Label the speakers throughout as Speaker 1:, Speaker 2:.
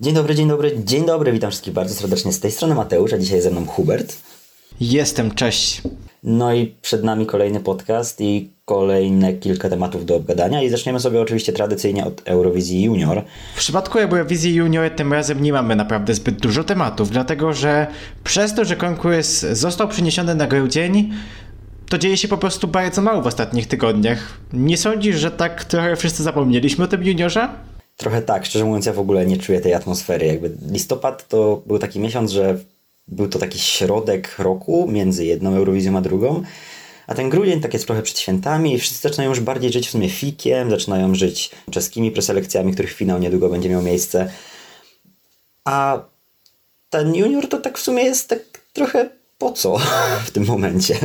Speaker 1: Dzień dobry, dzień dobry, dzień dobry. Witam wszystkich bardzo serdecznie z tej strony Mateusz, a dzisiaj ze mną Hubert.
Speaker 2: Jestem, cześć.
Speaker 1: No i przed nami kolejny podcast i kolejne kilka tematów do obgadania i zaczniemy sobie oczywiście tradycyjnie od Eurowizji Junior.
Speaker 2: W przypadku Eurowizji Junior tym razem nie mamy naprawdę zbyt dużo tematów, dlatego że przez to, że konkurs został przeniesiony na grudzień, to dzieje się po prostu bardzo mało w ostatnich tygodniach. Nie sądzisz, że tak trochę wszyscy zapomnieliśmy o tym juniorze?
Speaker 1: Trochę tak, szczerze mówiąc, ja w ogóle nie czuję tej atmosfery. Jakby listopad to był taki miesiąc, że był to taki środek roku między jedną Eurowizją a drugą. A ten grudzień tak jest trochę przed świętami i wszyscy zaczynają już bardziej żyć w sumie fikiem, zaczynają żyć czeskimi preselekcjami, których finał niedługo będzie miał miejsce. A ten junior to tak w sumie jest tak trochę po co w tym momencie.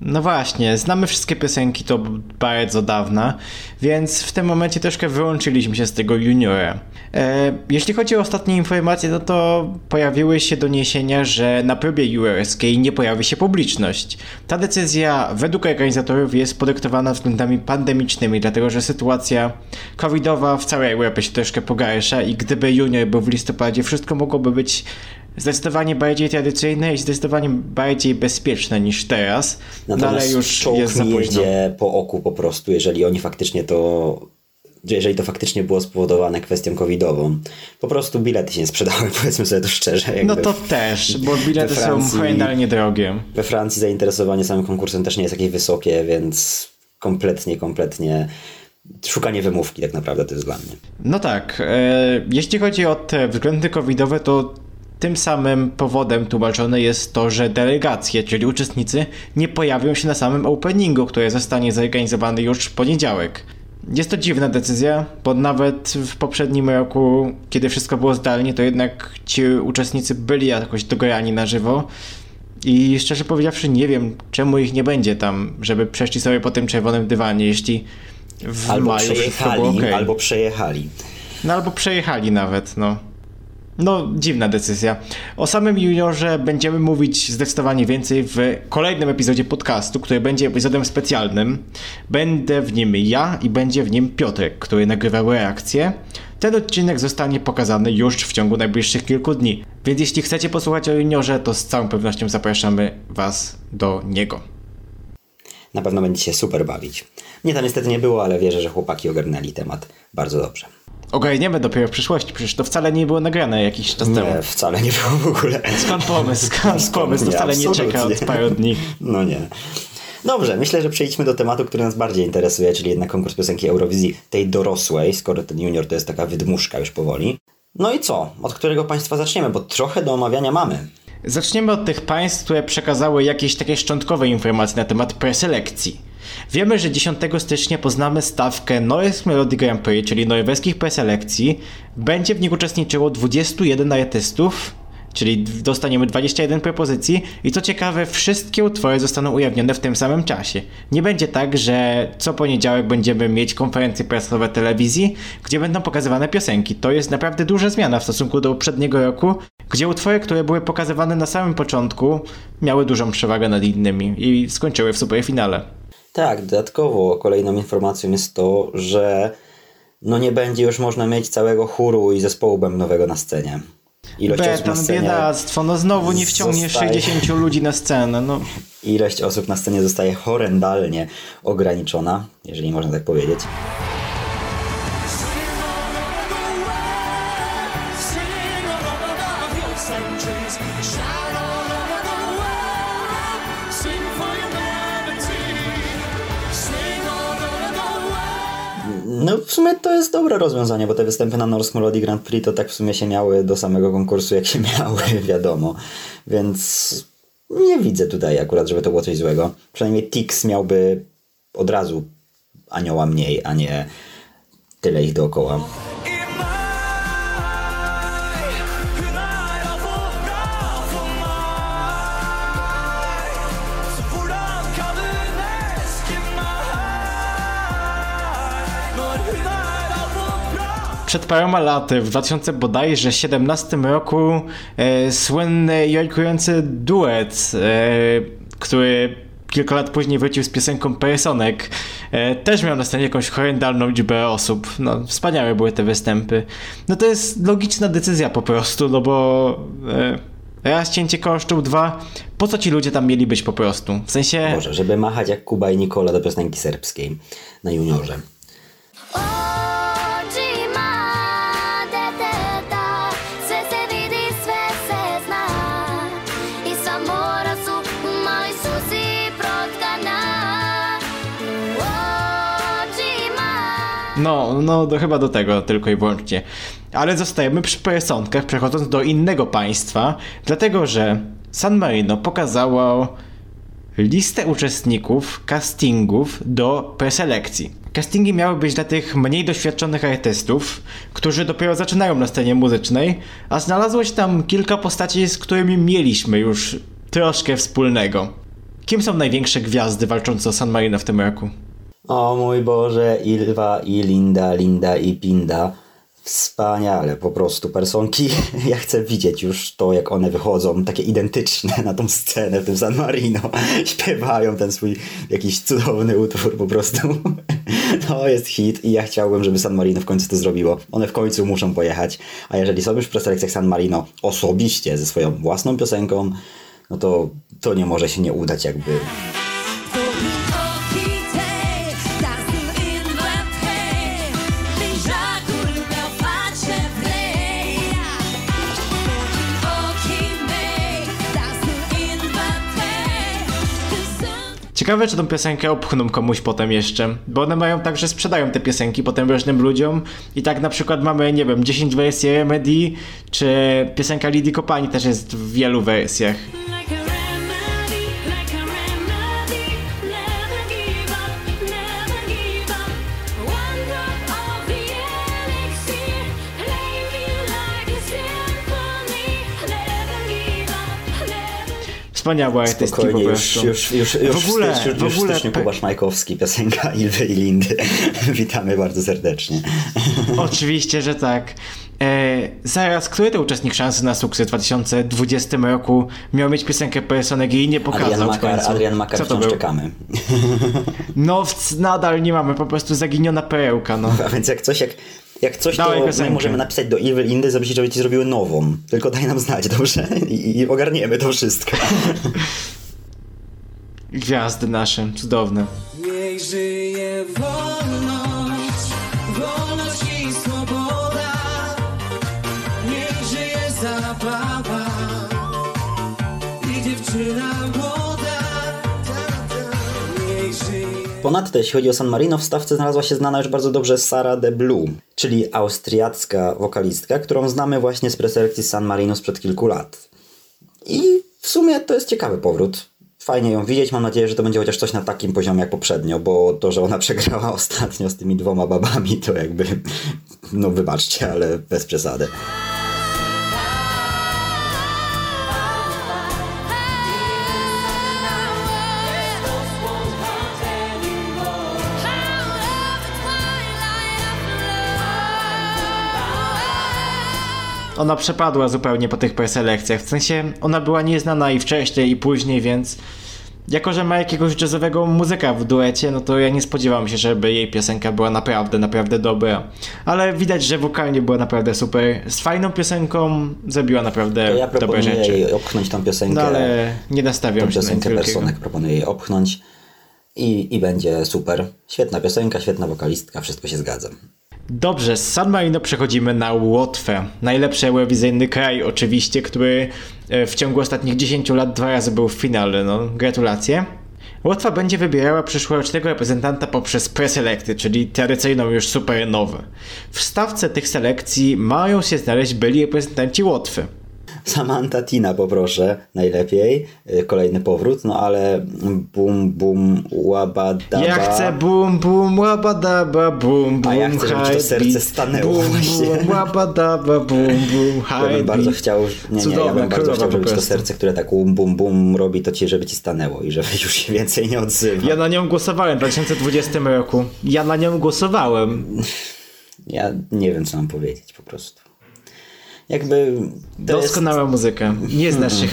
Speaker 2: No właśnie, znamy wszystkie piosenki to bardzo dawna, więc w tym momencie troszkę wyłączyliśmy się z tego juniora. E, jeśli chodzi o ostatnie informacje, no to pojawiły się doniesienia, że na próbie juniorskiej nie pojawi się publiczność. Ta decyzja według organizatorów jest podyktowana względami pandemicznymi, dlatego że sytuacja covidowa w całej Europie się troszkę pogarsza i gdyby junior był w listopadzie, wszystko mogłoby być zdecydowanie bardziej tradycyjne i zdecydowanie bardziej bezpieczne niż teraz,
Speaker 1: Natomiast
Speaker 2: no ale już
Speaker 1: czołg
Speaker 2: jest za późno.
Speaker 1: jedzie po oku po prostu, jeżeli oni faktycznie to jeżeli to faktycznie było spowodowane kwestią covidową. Po prostu bilety się nie sprzedały, powiedzmy sobie to szczerze.
Speaker 2: No to też, bo bilety
Speaker 1: we
Speaker 2: są
Speaker 1: Francji-
Speaker 2: horrendalnie drogie.
Speaker 1: We Francji zainteresowanie samym konkursem też nie jest jakieś wysokie, więc kompletnie, kompletnie szukanie wymówki tak naprawdę to jest dla mnie.
Speaker 2: No tak, e, jeśli chodzi o te względy covidowe, to tym samym powodem tłumaczone jest to, że delegacje, czyli uczestnicy, nie pojawią się na samym openingu, który zostanie zorganizowany już w poniedziałek. Jest to dziwna decyzja, bo nawet w poprzednim roku, kiedy wszystko było zdalnie, to jednak ci uczestnicy byli jakoś dograni na żywo. I szczerze powiedziawszy, nie wiem, czemu ich nie będzie tam, żeby przeszli sobie po tym czerwonym dywanie, jeśli w
Speaker 1: Albo
Speaker 2: maju
Speaker 1: przejechali,
Speaker 2: było okej.
Speaker 1: albo przejechali.
Speaker 2: No albo przejechali nawet, no. No, dziwna decyzja. O samym juniorze będziemy mówić zdecydowanie więcej w kolejnym epizodzie podcastu, który będzie epizodem specjalnym. Będę w nim ja i będzie w nim Piotrek, który nagrywał reakcję. Ten odcinek zostanie pokazany już w ciągu najbliższych kilku dni. Więc jeśli chcecie posłuchać o juniorze, to z całą pewnością zapraszamy Was do niego.
Speaker 1: Na pewno będziecie super bawić. Mnie tam niestety nie było, ale wierzę, że chłopaki ogarnęli temat bardzo dobrze.
Speaker 2: Ogarniemy dopiero w przyszłości, przecież to wcale nie było nagrane jakiś czas temu.
Speaker 1: Nie, wcale nie było w ogóle.
Speaker 2: Skąd pomysł? Skąd pomysł? To
Speaker 1: Nie,
Speaker 2: wcale nie czeka od paru dni.
Speaker 1: No nie. Dobrze, myślę, że przejdźmy do tematu, który nas bardziej interesuje, czyli jednak konkurs piosenki Eurowizji, tej dorosłej, skoro ten junior to jest taka wydmuszka już powoli. No i co? Od którego państwa zaczniemy? Bo trochę do omawiania mamy.
Speaker 2: Zaczniemy od tych państw, które przekazały jakieś takie szczątkowe informacje na temat preselekcji. Wiemy, że 10 stycznia poznamy stawkę Norsk Melody Grand Prix, czyli norweskich preselekcji. Będzie w nich uczestniczyło 21 artystów, czyli dostaniemy 21 propozycji i co ciekawe, wszystkie utwory zostaną ujawnione w tym samym czasie. Nie będzie tak, że co poniedziałek będziemy mieć konferencje prasowe telewizji, gdzie będą pokazywane piosenki. To jest naprawdę duża zmiana w stosunku do poprzedniego roku, gdzie utwory, które były pokazywane na samym początku, miały dużą przewagę nad innymi i skończyły w superfinale.
Speaker 1: Tak, dodatkowo kolejną informacją jest to, że no nie będzie już można mieć całego chóru i zespołu bębnowego na scenie. Ilość osób na
Speaker 2: Beton,
Speaker 1: scenie,
Speaker 2: biedactwo, no znowu nie wciągniesz
Speaker 1: zostaje-
Speaker 2: 60 ludzi na scenę, no.
Speaker 1: ilość osób na scenie zostaje horrendalnie ograniczona, jeżeli można tak powiedzieć. No w sumie to jest dobre rozwiązanie, bo te występy na Norsk Melody Grand Prix to tak w sumie się miały do samego konkursu, jak się miały, wiadomo. Więc nie widzę tutaj akurat, żeby to było coś złego. Przynajmniej Tix miałby od razu anioła mniej, a nie tyle ich dookoła.
Speaker 2: Przed paroma laty, w 2000 bodajże 17 roku, e, słynny jojkujący duet, e, który kilka lat później wrócił z piosenką Personek, e, też miał na scenie jakąś horrendalną liczbę osób. No, wspaniałe były te występy. No to jest logiczna decyzja po prostu, no bo e, raz cięcie kosztów, dwa, po co ci ludzie tam mieli być po prostu? W sensie...
Speaker 1: Może, żeby machać jak Kuba i Nikola do piosenki serbskiej na juniorze.
Speaker 2: No, no do, chyba do tego tylko i wyłącznie. Ale zostajemy przy personkach, przechodząc do innego państwa, dlatego że San Marino pokazało listę uczestników castingów do preselekcji. Castingi miały być dla tych mniej doświadczonych artystów, którzy dopiero zaczynają na scenie muzycznej, a znalazło się tam kilka postaci, z którymi mieliśmy już troszkę wspólnego. Kim są największe gwiazdy walczące o San Marino w tym roku?
Speaker 1: O mój Boże, Ilwa i Linda, Linda i Pinda. Wspaniale, po prostu personki. Ja chcę widzieć już to, jak one wychodzą, takie identyczne na tą scenę w tym San Marino. Śpiewają ten swój jakiś cudowny utwór po prostu. To jest hit i ja chciałbym, żeby San Marino w końcu to zrobiło. One w końcu muszą pojechać. A jeżeli są już w preselekcjach San Marino osobiście ze swoją własną piosenką, no to to nie może się nie udać jakby
Speaker 2: Ciekawe, czy tą piosenkę opchną komuś potem jeszcze, bo one mają tak, że sprzedają te piosenki potem różnym ludziom i tak na przykład mamy, nie wiem, 10 wersji Remedy, czy piosenka Lidii Kopani też jest w wielu wersjach. Wspaniałe artystki po
Speaker 1: Spokojnie, już,
Speaker 2: prostu.
Speaker 1: już, już, już,
Speaker 2: w ogóle,
Speaker 1: w styczniu,
Speaker 2: w
Speaker 1: już w
Speaker 2: ogóle
Speaker 1: styczniu
Speaker 2: pe-
Speaker 1: Kuba Szmajkowski, piosenka Ilwy i Lindy. Witamy bardzo serdecznie.
Speaker 2: Oczywiście, że tak. E, zaraz, który to uczestnik szansy na sukces w 2020 roku miał mieć piosenkę Personek i nie pokazał
Speaker 1: Adrian
Speaker 2: w
Speaker 1: Makar? Adrian Makar
Speaker 2: Co to był?
Speaker 1: czekamy.
Speaker 2: No, w- nadal nie mamy, po prostu zaginiona perełka, no.
Speaker 1: A więc jak coś, jak, jak coś
Speaker 2: Dawaj
Speaker 1: to my możemy napisać do Ilwy i Lindy, żeby ci, żeby ci zrobiły nową. Tylko daj nam znać, dobrze? I, i ogarniemy to wszystko.
Speaker 2: Gwiazdy nasze, cudowne.
Speaker 3: Niech żyje wolność, wolność i swoboda. Niech żyje zabawa i dziewczyna
Speaker 1: Ponadto, jeśli chodzi o San Marino, w stawce znalazła się znana już bardzo dobrze Sara de Blue, czyli austriacka wokalistka, którą znamy właśnie z preselekcji San Marino sprzed kilku lat. I w sumie to jest ciekawy powrót. Fajnie ją widzieć, mam nadzieję, że to będzie chociaż coś na takim poziomie jak poprzednio, bo to, że ona przegrała ostatnio z tymi dwoma babami, to jakby, no wybaczcie, ale bez przesady.
Speaker 2: Ona przepadła zupełnie po tych preselekcjach. W sensie ona była nieznana i wcześniej, i później, więc jako, że ma jakiegoś jazzowego muzyka w duecie, no to ja nie spodziewałem się, żeby jej piosenka była naprawdę, naprawdę dobra. Ale widać, że wokalnie była naprawdę super. Z fajną piosenką zrobiła naprawdę
Speaker 1: To ja
Speaker 2: dobre
Speaker 1: proponuję
Speaker 2: rzeczy.
Speaker 1: jej opchnąć tą piosenkę.
Speaker 2: No ale nie nastawiam
Speaker 1: Tą
Speaker 2: się na
Speaker 1: piosenkę
Speaker 2: wielkiego.
Speaker 1: Personek proponuję jej opchnąć i, i będzie super. Świetna piosenka, świetna wokalistka, wszystko się zgadza.
Speaker 2: Dobrze, z San Marino przechodzimy na Łotwę. Najlepszy eurowizyjny kraj oczywiście, który e, w ciągu ostatnich 10 lat dwa razy był w finale, no gratulacje. Łotwa będzie wybierała przyszłorocznego reprezentanta poprzez preselekty, czyli tradycyjną już super nowe. W stawce tych selekcji mają się znaleźć byli reprezentanci Łotwy.
Speaker 1: Samantha Tina poproszę, najlepiej. Y, Kolejny powrót, no ale bum bum łabadaba.
Speaker 2: Ja chcę bum bum łabadaba bum bum
Speaker 1: A ja chcę, żeby to
Speaker 2: high
Speaker 1: serce
Speaker 2: beat.
Speaker 1: stanęło
Speaker 2: Bum
Speaker 1: właśnie.
Speaker 2: bum łabadaba bum bum
Speaker 1: Ja bym
Speaker 2: high
Speaker 1: bardzo chciał, nie, nie, ja bym bardzo chciał, żeby to serce, które tak bum bum bum robi, to ci, żeby ci stanęło i żeby już się więcej nie odzywa.
Speaker 2: Ja na nią głosowałem w 2020 roku. Ja na nią głosowałem.
Speaker 1: Ja nie wiem, co mam powiedzieć po prostu jakby... Doskonała jest...
Speaker 2: muzyka. Nie znasz się,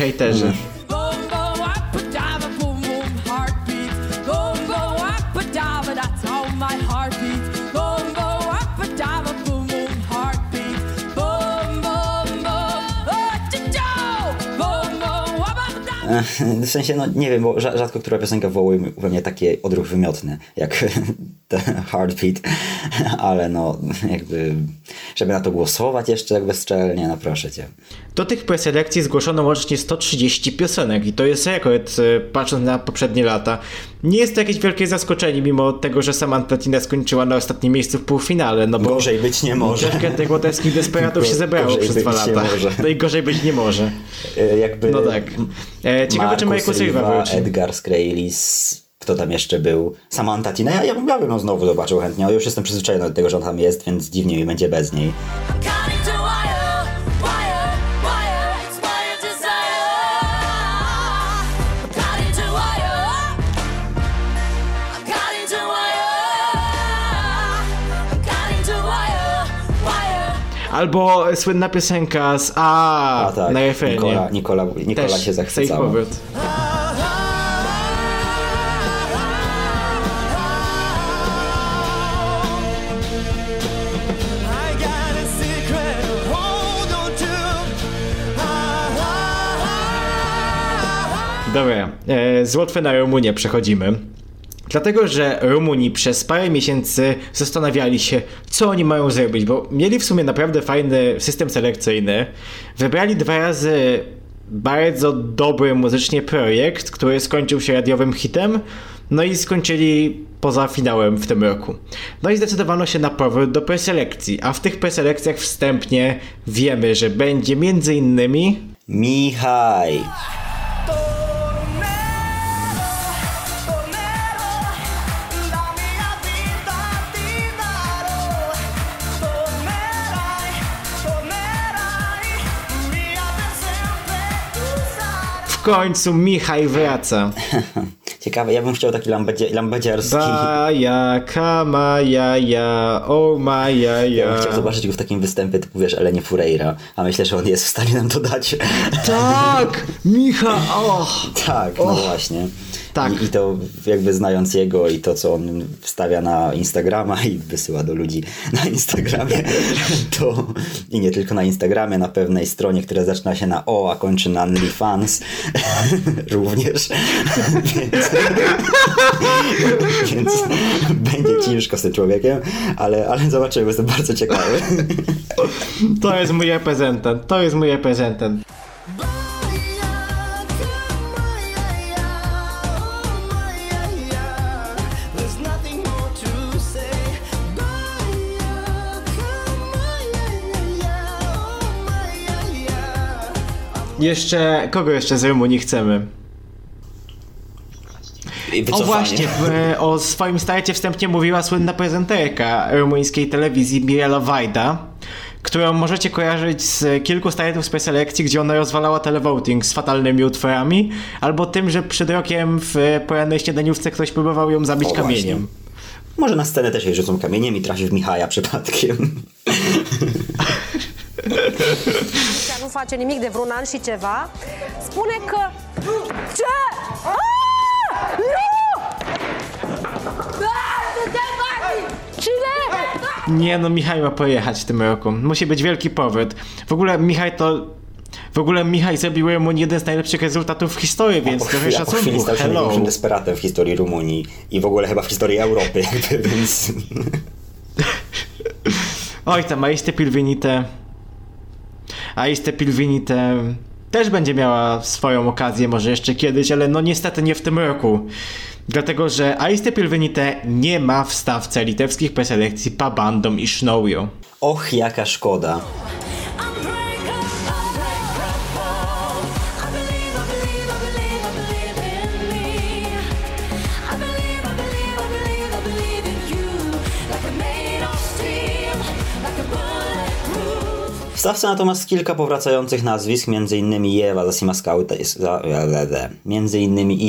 Speaker 3: hmm.
Speaker 1: W sensie, no nie wiem, bo rzadko która piosenka wywołuje we mnie taki odruch wymiotny, jak ten Heartbeat, ale no jakby żeby na to głosować jeszcze tak bezczelnie, no proszę cię.
Speaker 2: Do tych preselekcji zgłoszono łącznie 130 piosenek i to jest rekord, e, patrząc na poprzednie lata. Nie jest to jakieś wielkie zaskoczenie, mimo tego, że Samantha Tina skończyła na ostatnim miejscu w półfinale, no bo
Speaker 1: Gorzej być nie może.
Speaker 2: troszkę tych łotewskich desperatów się zebrało przez dwa lata. No i gorzej być nie może.
Speaker 1: E, Jakby
Speaker 2: No tak. E, ciekawe, czy Michael Silva wróci.
Speaker 1: Edgar Scralis, kto tam jeszcze był? Samantha Tina, ja, ja bym ja bym ją znowu zobaczył chętnie, ale już jestem przyzwyczajony do tego, że on tam jest, więc dziwnie mi będzie bez niej.
Speaker 2: Albo słynna piosenka z A,
Speaker 1: A tak,
Speaker 2: na refrenie.
Speaker 1: Nikola, Nikola, Nikola
Speaker 2: Też
Speaker 1: się zachwycała.
Speaker 2: Dobra, e, z Łotwy na Rumunię przechodzimy. Dlatego, że Rumuni przez parę miesięcy zastanawiali się, co oni mają zrobić, bo mieli w sumie naprawdę fajny system selekcyjny. Wybrali dwa razy bardzo dobry muzycznie projekt, który skończył się radiowym hitem, no i skończyli poza finałem w tym roku. No i zdecydowano się na powrót do preselekcji, a w tych preselekcjach wstępnie wiemy, że będzie między innymi
Speaker 1: Michaj!
Speaker 2: Końcu Michaj wraca.
Speaker 1: Ciekawe, ja bym chciał taki lambedzie, lambedziarski.
Speaker 2: Kamaja, ja, o maja,
Speaker 1: Ja bym
Speaker 2: ja.
Speaker 1: chciał zobaczyć go w takim występie typu, wiesz, Elenie Fureira, a myślę, że on jest w stanie nam to dać.
Speaker 2: Tak! Micha, och!
Speaker 1: tak, no właśnie.
Speaker 2: Tak.
Speaker 1: I, I to jakby znając jego i to, co on wstawia na Instagrama i wysyła do ludzi na Instagramie, to i nie tylko na Instagramie, na pewnej stronie, która zaczyna się na O, a kończy na OnlyFans również. więc, będzie ciężko z tym człowiekiem, ale, ale zobaczymy, jestem bardzo ciekawy.
Speaker 2: To jest mój reprezentant, to jest mój reprezentant. Jeszcze, kogo jeszcze z Rumunii chcemy?
Speaker 1: I
Speaker 2: O
Speaker 1: wycofanie.
Speaker 2: właśnie, w, o swoim starcie wstępnie mówiła słynna prezenterka rumuńskiej telewizji Mirela Wajda, którą możecie kojarzyć z kilku startów z preselekcji, gdzie ona rozwalała televoting z fatalnymi utworami, albo tym, że przed rokiem w porannej śniadaniówce ktoś próbował ją zabić
Speaker 1: O,
Speaker 2: kamieniem.
Speaker 1: właśnie. Może na scenę też jej rzucą kamieniem i trafi w Michaja przypadkiem.
Speaker 4: Nu face nimic de vreun an și ceva, spune că... Ce? Ah!
Speaker 2: Nie no, Michał ma pojechać w tym roku. Musi być wielki powrót. W ogóle Michał to... W ogóle Michał zrobił Rumunii jeden z najlepszych rezultatów w historii, więc trochę
Speaker 1: chwili, a po chwili
Speaker 2: szacunku.
Speaker 1: stał się
Speaker 2: Hello.
Speaker 1: największym desperatem w historii Rumunii i w ogóle chyba w historii Europy, jakby, więc...
Speaker 2: Oj tam, Aiste Pilvinite. Aiste Pilvinite też będzie miała swoją okazję, może jeszcze kiedyś, ale no niestety nie w tym roku. Dlatego, że Aiste Pilvinite nie ma w stawce litewskich preselekcji Pabandom i Sznoujo.
Speaker 1: Och, jaka szkoda. Stawce natomiast kilka powracających nazwisk, innymi Ewa Zasimaskaite,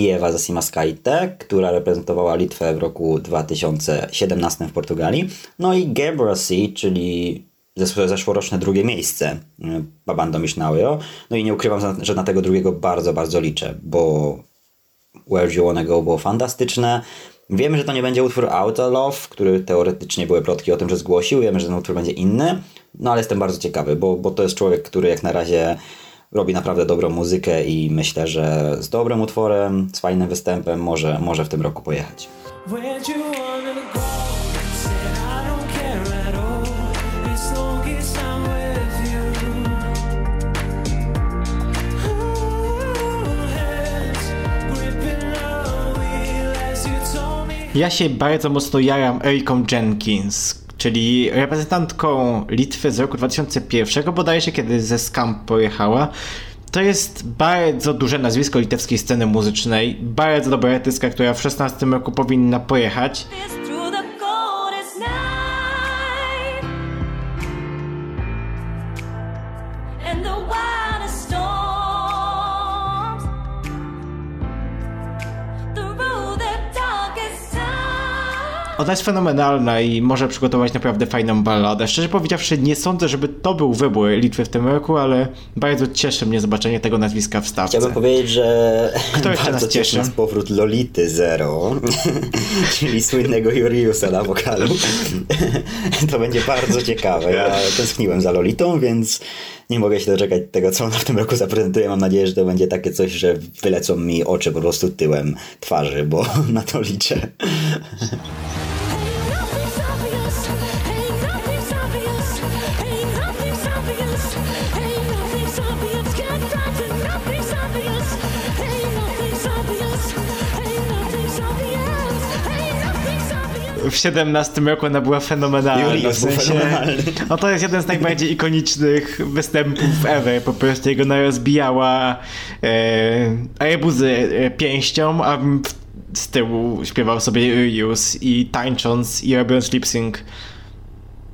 Speaker 1: i Ewa Zasimaskaite, która reprezentowała Litwę w roku 2017 w Portugalii, no i Gebrasi, czyli zes- zeszłoroczne drugie miejsce y, Babando Mishnałio. No i nie ukrywam, że na tego drugiego bardzo, bardzo liczę, bo Where You Wanna Go było fantastyczne. Wiemy, że to nie będzie utwór Auto Love, który teoretycznie były plotki o tym, że zgłosił. Wiemy, że ten utwór będzie inny. No ale jestem bardzo ciekawy, bo, bo to jest człowiek, który jak na razie robi naprawdę dobrą muzykę i myślę, że z dobrym utworem, z fajnym występem może, może w tym roku pojechać.
Speaker 2: Ja się bardzo mocno jaram Eriką Jenkins, czyli reprezentantką Litwy z roku 2001, bodajże kiedy ze Scamp pojechała. To jest bardzo duże nazwisko litewskiej sceny muzycznej, bardzo dobra artystka, która w 16 roku powinna pojechać. Ona jest fenomenalna i może przygotować naprawdę fajną balladę. Szczerze powiedziawszy, nie sądzę, żeby to był wybór Litwy w tym roku, ale bardzo cieszy mnie zobaczenie tego nazwiska w stawce.
Speaker 1: Chciałbym powiedzieć, że
Speaker 2: Kto jeszcze
Speaker 1: bardzo
Speaker 2: nas
Speaker 1: cieszy
Speaker 2: cieszy?
Speaker 1: nas powrót Lolity Zero, czyli słynnego Juriusa na wokalu. to będzie bardzo ciekawe. Ja tęskniłem za Lolitą, więc nie mogę się doczekać tego, co ona w tym roku zaprezentuje. Mam nadzieję, że to będzie takie coś, że wylecą mi oczy po prostu tyłem twarzy, bo na to liczę.
Speaker 2: W 17 roku ona była fenomenalna.
Speaker 1: Juliusz
Speaker 2: w
Speaker 1: był
Speaker 2: sensie,
Speaker 1: fenomenalny.
Speaker 2: no to jest jeden z najbardziej ikonicznych występów ever. Po prostu jego ona rozbijała e, arbuzy e, pięścią, a z tyłu śpiewał sobie Julius i tańcząc i robiąc lip sync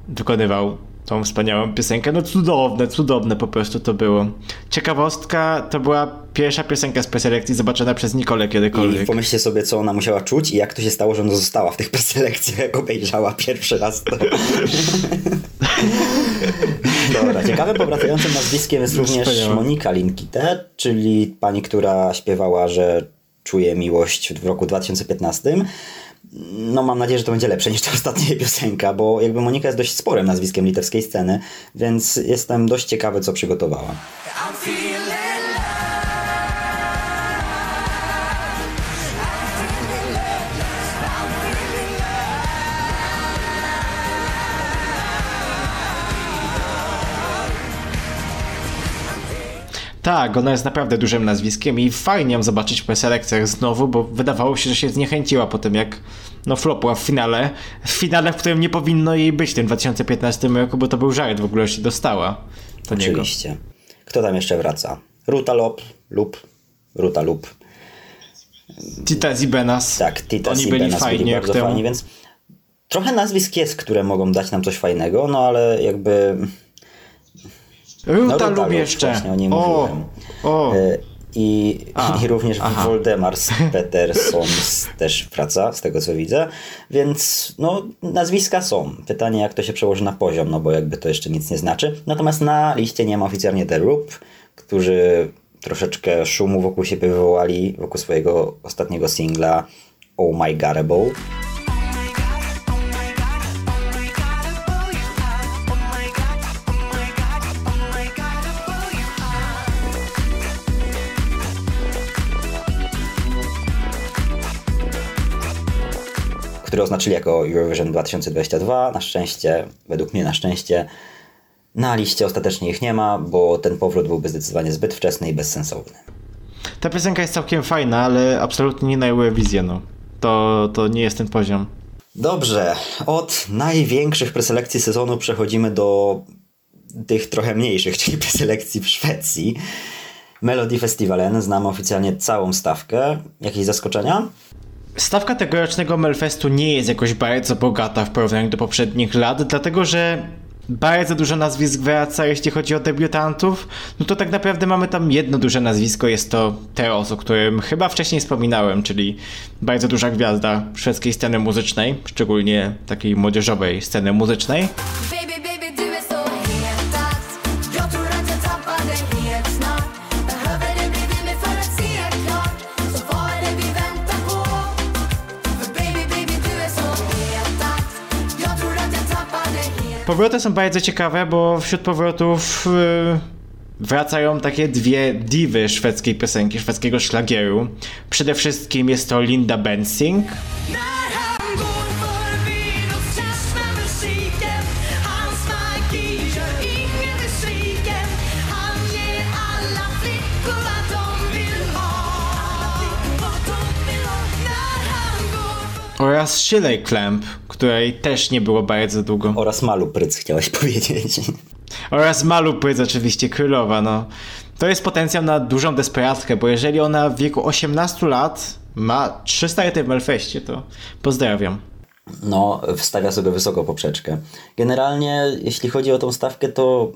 Speaker 2: wykonywał tą wspaniałą piosenkę. No cudowne, cudowne po prostu to było. Ciekawostka, to była pierwsza piosenka z preselekcji zobaczona przez Nikolę
Speaker 1: I
Speaker 2: kiedykolwiek.
Speaker 1: pomyślcie sobie, co ona musiała czuć i jak to się stało, że ona została w tych preselekcjach, jak obejrzała pierwszy raz to. Dobra, ciekawym powracającym nazwiskiem jest również
Speaker 2: Wspaniałe.
Speaker 1: Monika Linkite, czyli pani, która śpiewała, że czuje miłość w roku 2015. No mam nadzieję, że to będzie lepsze niż ta ostatnia piosenka, bo jakby Monika jest dość sporym nazwiskiem litewskiej sceny, więc jestem dość ciekawy, co przygotowała.
Speaker 2: Tak, ona jest naprawdę dużym nazwiskiem i fajnie ją zobaczyć w preselekcjach znowu, bo wydawało się, że się zniechęciła po tym, jak no flopła w finale. W finale, w którym nie powinno jej być w tym 2015 roku, bo to był żart w ogóle, że się dostała do niego.
Speaker 1: Oczywiście. Kto tam jeszcze wraca? Ruta Lop, lub Ruta lub.
Speaker 2: Tita Zibenas.
Speaker 1: Tak, Titas
Speaker 2: Oni
Speaker 1: i
Speaker 2: byli
Speaker 1: Benas
Speaker 2: fajni
Speaker 1: byli
Speaker 2: jak
Speaker 1: bardzo fajni, więc trochę nazwisk jest, które mogą dać nam coś fajnego, no ale jakby
Speaker 2: Ruta
Speaker 1: No,
Speaker 2: lub jeszcze.
Speaker 1: właśnie o niej
Speaker 2: o,
Speaker 1: mówiłem.
Speaker 2: o.
Speaker 1: e, i,
Speaker 2: A,
Speaker 1: i również
Speaker 2: aha.
Speaker 1: Voldemars Petersons też wraca, z tego co widzę, więc no nazwiska są. Pytanie jak to się przełoży na poziom, no bo jakby to jeszcze nic nie znaczy. Natomiast na liście nie ma oficjalnie The Roop, którzy troszeczkę szumu wokół siebie wywołali, wokół swojego ostatniego singla Oh My Garable. Które oznaczyli jako Eurovision 2022. Na szczęście, według mnie na szczęście, na liście ostatecznie ich nie ma, bo ten powrót byłby zdecydowanie zbyt wczesny i bezsensowny.
Speaker 2: Ta piosenka jest całkiem fajna, ale absolutnie nie na Eurowizję, no. To, to nie jest ten poziom.
Speaker 1: Dobrze, od największych preselekcji sezonu przechodzimy do tych trochę mniejszych, czyli preselekcji w Szwecji. Melody Festivalen, znamy oficjalnie całą stawkę. Jakieś zaskoczenia?
Speaker 2: Stawka tegorocznego Melfestu nie jest jakoś bardzo bogata w porównaniu do poprzednich lat, dlatego że bardzo dużo nazwisk wraca, jeśli chodzi o debiutantów. No to tak naprawdę mamy tam jedno duże nazwisko, jest to Teos, o którym chyba wcześniej wspominałem, czyli bardzo duża gwiazda szwedzkiej sceny muzycznej, szczególnie takiej młodzieżowej sceny muzycznej. Powroty są bardzo ciekawe, bo wśród powrotów yy, wracają takie dwie diwy szwedzkiej piosenki, szwedzkiego szlagieru. Przede wszystkim jest to Linda Bensing,
Speaker 5: När
Speaker 2: oraz Shirley Clamp, której też nie było bardzo długo.
Speaker 1: Oraz Malu Pryc chciałeś powiedzieć.
Speaker 2: Oraz Malu Pryc oczywiście królowa, no. To jest potencjał na dużą desperatkę, bo jeżeli ona w wieku 18 lat ma 300 ety w Melfeście, to pozdrawiam.
Speaker 1: No, wstawia sobie wysoko poprzeczkę. Generalnie, jeśli chodzi o tą stawkę, to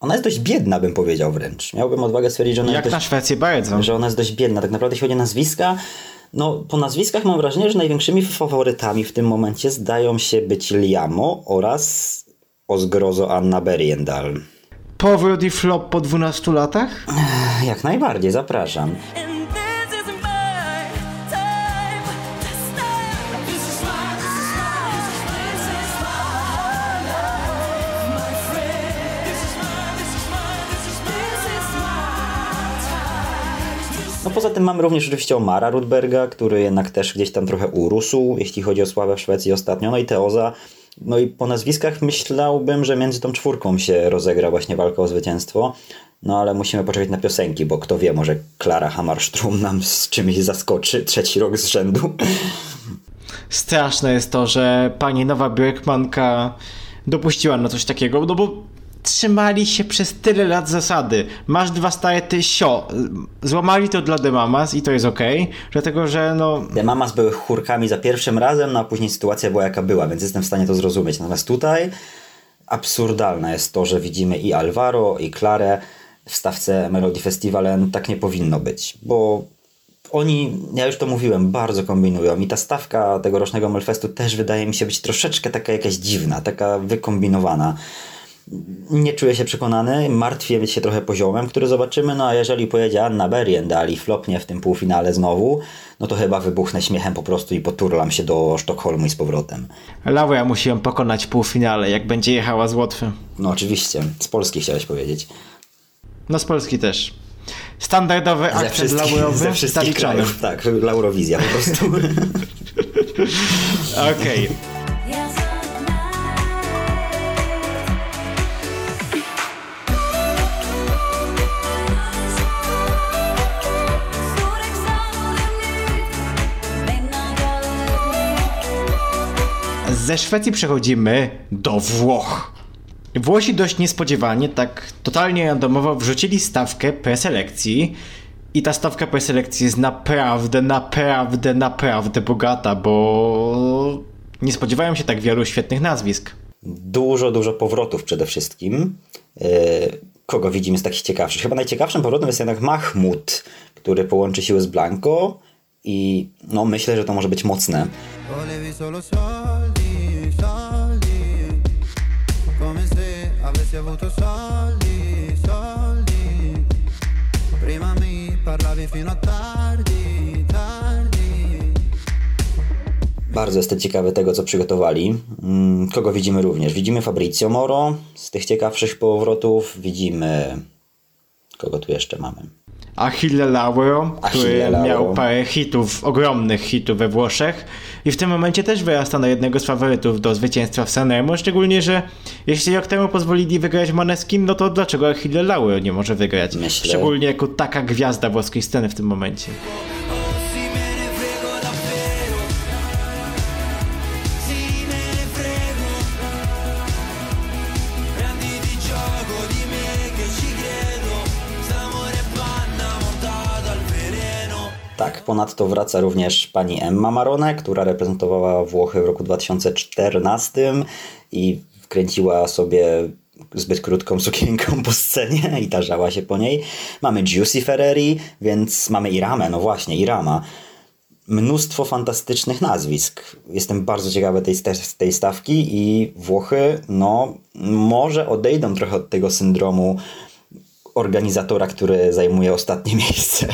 Speaker 1: ona jest dość biedna, bym powiedział wręcz. Miałbym odwagę stwierdzić, że ona
Speaker 2: Jak
Speaker 1: jest
Speaker 2: na
Speaker 1: dość
Speaker 2: Szwecję bardzo.
Speaker 1: że ona jest dość biedna. Tak naprawdę, jeśli chodzi o nazwiska, no po nazwiskach mam wrażenie, że największymi faworytami w tym momencie zdają się być Liamo oraz o zgrozo Anna Berriendal.
Speaker 2: Powrót i flop po 12 latach?
Speaker 1: Jak najbardziej, zapraszam. No poza tym mamy również oczywiście Omara Rudberga, który jednak też gdzieś tam trochę urósł, jeśli chodzi o sławę w Szwecji ostatnio. No i Teoza. No i po nazwiskach myślałbym, że między tą czwórką się rozegra właśnie walka o zwycięstwo. No ale musimy poczekać na piosenki, bo kto wie, może Klara Hammarström nam z czymś zaskoczy trzeci rok z rzędu.
Speaker 2: Straszne jest to, że pani nowa Björkmanka dopuściła na coś takiego, no bo trzymali się przez tyle lat zasady. Masz dwa stare ty sio. Złamali to dla The Mamas i to jest okej, dlatego że no
Speaker 1: The Mamas były chórkami za pierwszym razem, no a później sytuacja była jaka była, więc jestem w stanie to zrozumieć. Natomiast tutaj absurdalne jest to, że widzimy i Alvaro, i Klarę w stawce Melody Festivalen. Tak nie powinno być, bo oni, ja już to mówiłem, bardzo kombinują i ta stawka tegorocznego Melfestu też wydaje mi się być troszeczkę taka jakaś dziwna, taka wykombinowana. Nie czuję się przekonany, martwię się trochę poziomem, który zobaczymy, no a jeżeli pojedzie Anna Berriendal i flopnie w tym półfinale znowu, no to chyba wybuchnę śmiechem po prostu i poturlam się do Sztokholmu i z powrotem.
Speaker 2: Laura musi ją pokonać w półfinale, jak będzie jechała z Łotwy.
Speaker 1: No oczywiście, z Polski chciałeś powiedzieć.
Speaker 2: No z Polski też. Standardowy akcent laurowy
Speaker 1: ze wszystkich krajów, tak, Laurowizja po prostu.
Speaker 2: Okej.
Speaker 6: Ja
Speaker 2: Ze Szwecji przechodzimy do Włoch. Włosi dość niespodziewanie, tak totalnie randomowo wrzucili stawkę preselekcji i ta stawka preselekcji jest naprawdę, naprawdę, naprawdę bogata, bo nie spodziewałem się tak wielu świetnych nazwisk.
Speaker 1: Dużo, dużo powrotów przede wszystkim. Yy, Kogo widzimy z takich ciekawszych? Chyba najciekawszym powrotem jest jednak Mahmud, który połączy siły z Blanco i no myślę, że to może być mocne.
Speaker 7: Soldi, soldi Prima mi parlavi fino a tardi, tardi
Speaker 1: Bardzo jestem ciekawy tego, co przygotowali. Mm, Kogo widzimy również? Widzimy Fabrizio Moro z tych ciekawszych powrotów. Widzimy... Kogo tu jeszcze mamy?
Speaker 2: Achille Lauro, który
Speaker 1: Achille Lauro.
Speaker 2: miał parę hitów, ogromnych hitów we Włoszech i w tym momencie też wyrasta na jednego z faworytów do zwycięstwa w Sanremo, szczególnie, że jeśli rok temu pozwolili wygrać Maneskin, no to dlaczego Achille Lauro nie może wygrać?
Speaker 1: Myślę-
Speaker 2: Szczególnie jako taka gwiazda włoskiej sceny w tym momencie.
Speaker 1: Ponadto wraca również pani Emma Marone, która reprezentowała Włochy w roku 2014 i wkręciła sobie zbyt krótką sukienką po scenie i tarzała się po niej. Mamy Giussi Ferreri, więc mamy Iramę, no właśnie, Irama. Mnóstwo fantastycznych nazwisk. Jestem bardzo ciekawy tej, tej stawki i Włochy, no, może odejdą trochę od tego syndromu organizatora, który zajmuje ostatnie miejsce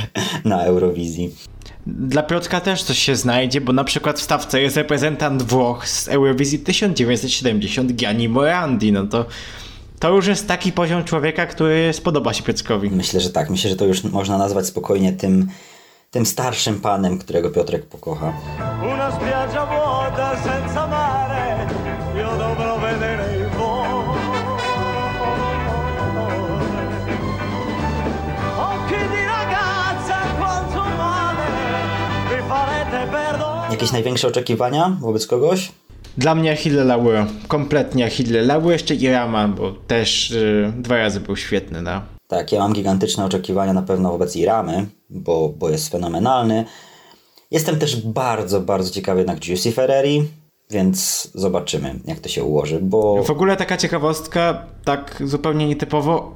Speaker 1: na Eurowizji.
Speaker 2: Dla Piotrka też coś się znajdzie, bo na przykład w stawce jest reprezentant Włoch z Eurowizji 1970 Gianni Morandi, no to to już jest taki poziom człowieka, który spodoba się Piotrkowi.
Speaker 1: Myślę, że tak. Myślę, że to już można nazwać spokojnie tym, tym starszym panem, którego Piotrek pokocha.
Speaker 5: Spiaggia vuota senza mare,
Speaker 1: Jakieś największe oczekiwania wobec kogoś?
Speaker 2: Dla mnie Achille Lauro. Kompletnie Achille Lauro, jeszcze i Rama, bo też y, dwa razy był świetny, no.
Speaker 1: Tak, ja mam gigantyczne oczekiwania na pewno wobec Iramy, bo, bo jest fenomenalny. Jestem też bardzo, bardzo ciekawy jednak Juicy Ferreri, więc zobaczymy, jak to się ułoży, bo...
Speaker 2: W ogóle taka ciekawostka, tak zupełnie nietypowo,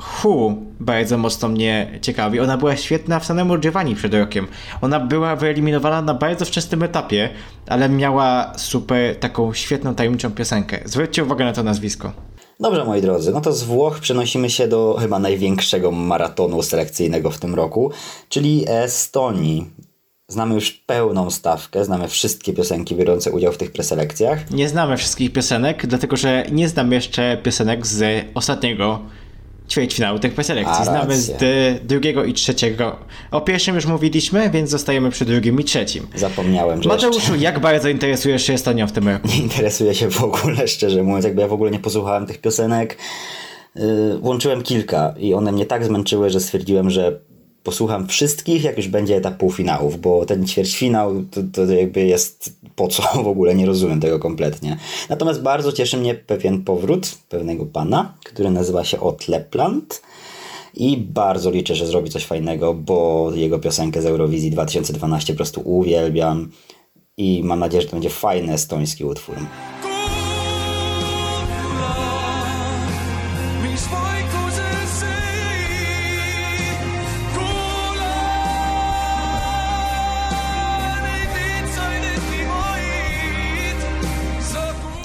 Speaker 2: Hu bardzo mocno mnie ciekawi. Ona była świetna w samemu Giovanni przed rokiem. Ona była wyeliminowana na bardzo wczesnym etapie, ale miała super taką świetną tajemniczą piosenkę. Zwróćcie uwagę na to nazwisko.
Speaker 1: Dobrze, moi drodzy, no to z Włoch przenosimy się do chyba największego maratonu selekcyjnego w tym roku, czyli Estonii. Znamy już pełną stawkę, znamy wszystkie piosenki biorące udział w tych preselekcjach.
Speaker 2: Nie znamy wszystkich piosenek, dlatego że nie znam jeszcze piosenek z ostatniego ćwierćfinału tych preselekcji.
Speaker 1: A,
Speaker 2: Znamy z drugiego i trzeciego. O pierwszym już mówiliśmy, więc zostajemy przy drugim i trzecim.
Speaker 1: Zapomniałem, że
Speaker 2: Mateuszu, jak bardzo interesujesz się Estonią w tym roku?
Speaker 1: nie interesuję się w ogóle, szczerze mówiąc, jakby ja w ogóle nie posłuchałem tych piosenek. Yy, włączyłem kilka i one mnie tak zmęczyły, że stwierdziłem, że posłucham wszystkich, jak już będzie etap półfinałów, bo ten ćwierćfinał to, to jakby jest po co w ogóle, nie rozumiem tego kompletnie. Natomiast bardzo cieszy mnie pewien powrót pewnego pana, który nazywa się Otleplant i bardzo liczę, że zrobi coś fajnego, bo jego piosenkę z Eurowizji 2012 po prostu uwielbiam i mam nadzieję, że to będzie fajny estoński utwór.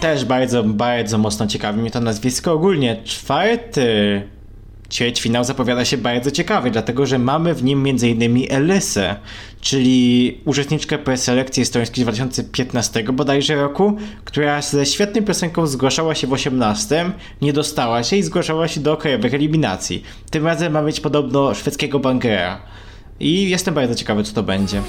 Speaker 2: Też bardzo, bardzo mocno ciekawi mnie to nazwisko. Ogólnie czwarty ćwierćfinał zapowiada się bardzo ciekawy, dlatego że mamy w nim m.in. Elysę, czyli uczestniczkę preselekcji estońskiej z 2015 bodajże roku, która ze świetną piosenką zgłaszała się w 18, nie dostała się i zgłaszała się do krajowych eliminacji. Tym razem ma mieć podobno szwedzkiego bankera. I jestem bardzo ciekawy, co to będzie.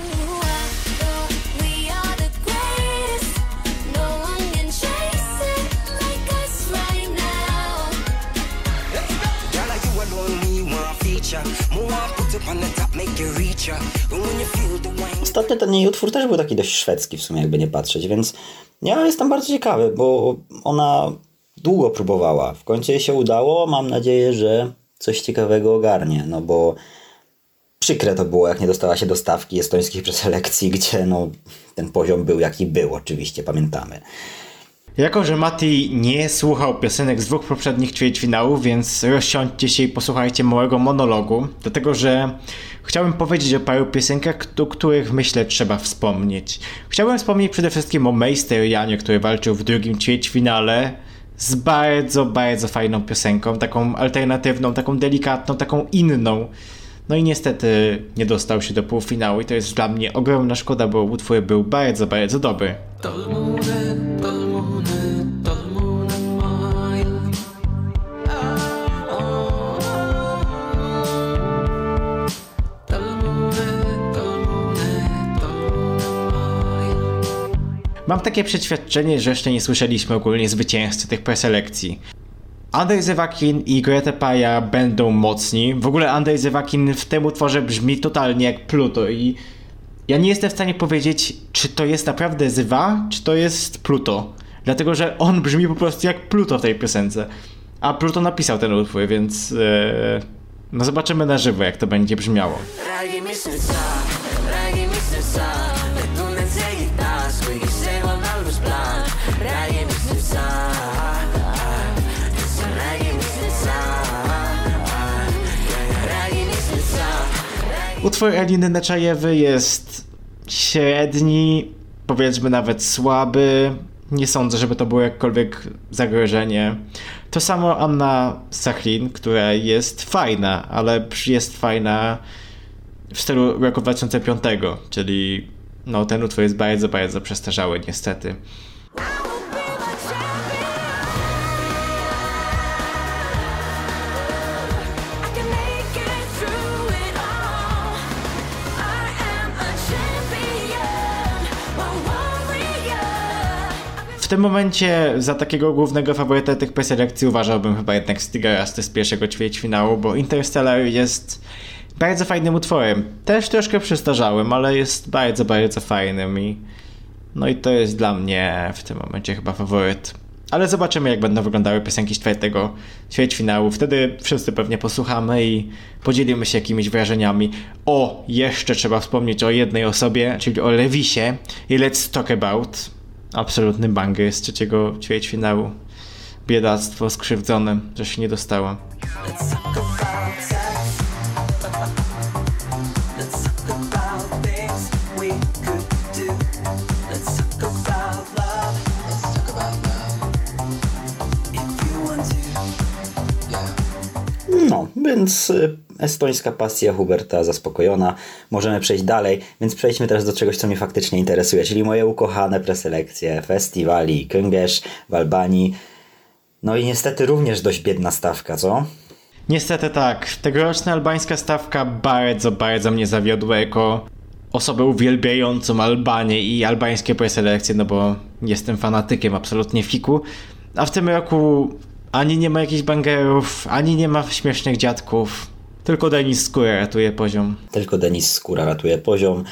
Speaker 1: Ostatnio ten jej utwór też był taki dość szwedzki w sumie, jakby nie patrzeć, więc ja jestem bardzo ciekawy, bo ona długo próbowała. W końcu jej się udało, mam nadzieję, że coś ciekawego ogarnie, no bo przykre to było, jak nie dostała się do stawki estońskich preselekcji, gdzie no ten poziom był jaki był, oczywiście, pamiętamy.
Speaker 2: Jako, że Mati nie słuchał piosenek z dwóch poprzednich ćwierćfinałów, więc rozsiądźcie się i posłuchajcie małego monologu, dlatego że chciałbym powiedzieć o paru piosenkach, o których myślę trzeba wspomnieć. Chciałbym wspomnieć przede wszystkim o Meister Janie, który walczył w drugim ćwierćfinale z bardzo, bardzo fajną piosenką, taką alternatywną, taką delikatną, taką inną. No i niestety nie dostał się do półfinału i to jest dla mnie ogromna szkoda, bo utwór był bardzo, bardzo dobry.
Speaker 3: tolmune, tolmune,
Speaker 2: Mam takie przeświadczenie, że jeszcze nie słyszeliśmy ogólnie zwycięzcy tych preselekcji. Andrzej Zewakin i Grete Paja będą mocni. W ogóle Andrzej Zewakin w tym utworze brzmi totalnie jak Pluto i ja nie jestem w stanie powiedzieć, czy to jest naprawdę Zywa, czy to jest Pluto. Dlatego, że on brzmi po prostu jak Pluto w tej piosence. A Pluto napisał ten utwór, więc e, no zobaczymy na żywo, jak to będzie brzmiało.
Speaker 8: Räägi, mis nüüd saab, räägi, mis
Speaker 2: Utwór Eliny Neczajewy jest średni, powiedzmy nawet słaby. Nie sądzę, żeby to było jakkolwiek zagrożenie. To samo Anna Sachlin, która jest fajna, ale jest fajna w stylu roku 2005, czyli no, ten utwór jest bardzo, bardzo przestarzały niestety. W tym momencie za takiego głównego faworyta tych preselekcji uważałbym chyba jednak Stiga Rasty z pierwszego ćwierćfinału, bo Interstellar jest bardzo fajnym utworem. Też troszkę przestarzałym, ale jest bardzo, bardzo fajnym i no i to jest dla mnie w tym momencie chyba faworyt. Ale zobaczymy, jak będą wyglądały piosenki z czwartego ćwierćfinału. Wtedy wszyscy pewnie posłuchamy i podzielimy się jakimiś wrażeniami. O, jeszcze trzeba wspomnieć o jednej osobie, czyli o Lewisie i Let's Talk About. Absolutny banger z trzeciego ćwierćfinału. Biedactwo skrzywdzone, że się nie dostało.
Speaker 1: Więc y, estońska pasja Huberta zaspokojona. Możemy przejść dalej, więc przejdźmy teraz do czegoś, co mnie faktycznie interesuje, czyli moje ukochane preselekcje festiwali Köngesz w Albanii. No i niestety również dość biedna stawka, co?
Speaker 2: Niestety tak. Tegoroczna albańska stawka bardzo, bardzo mnie zawiodła jako osobę uwielbiającą Albanię i albańskie preselekcje, no bo jestem fanatykiem absolutnie fiku. A w tym roku ani nie ma jakichś bangerów, ani nie ma śmiesznych dziadków. Tylko Denis Skóra ratuje poziom.
Speaker 1: Tylko Denis Skóra ratuje poziom.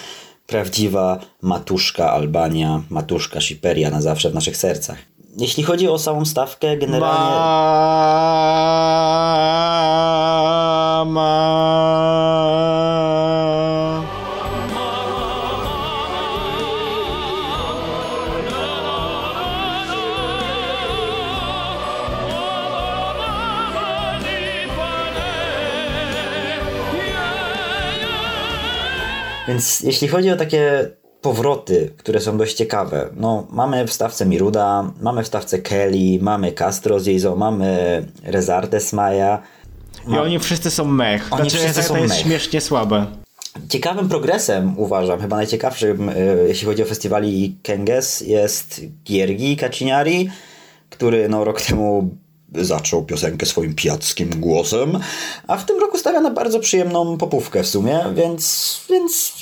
Speaker 1: Prawdziwa matuszka Albania, matuszka Siperia na zawsze w naszych sercach. Jeśli chodzi o samą stawkę, generalnie...
Speaker 2: Mama.
Speaker 1: Więc jeśli chodzi o takie powroty, które są dość ciekawe, no mamy w stawce Miruda, mamy w stawce Kelly, mamy Castro z Izo, mamy Rezarte Smaja.
Speaker 2: I oni wszyscy są mech.
Speaker 1: Oni
Speaker 2: Znaczy,
Speaker 1: wszyscy są
Speaker 2: jest
Speaker 1: mech.
Speaker 2: śmiesznie słabe.
Speaker 1: Ciekawym progresem uważam, chyba najciekawszym, e, jeśli chodzi o festiwali Kenges, jest Giergi Kaciniari, który no, rok temu zaczął piosenkę swoim pijackim głosem, a w tym roku stawia na bardzo przyjemną popówkę w sumie, więc, więc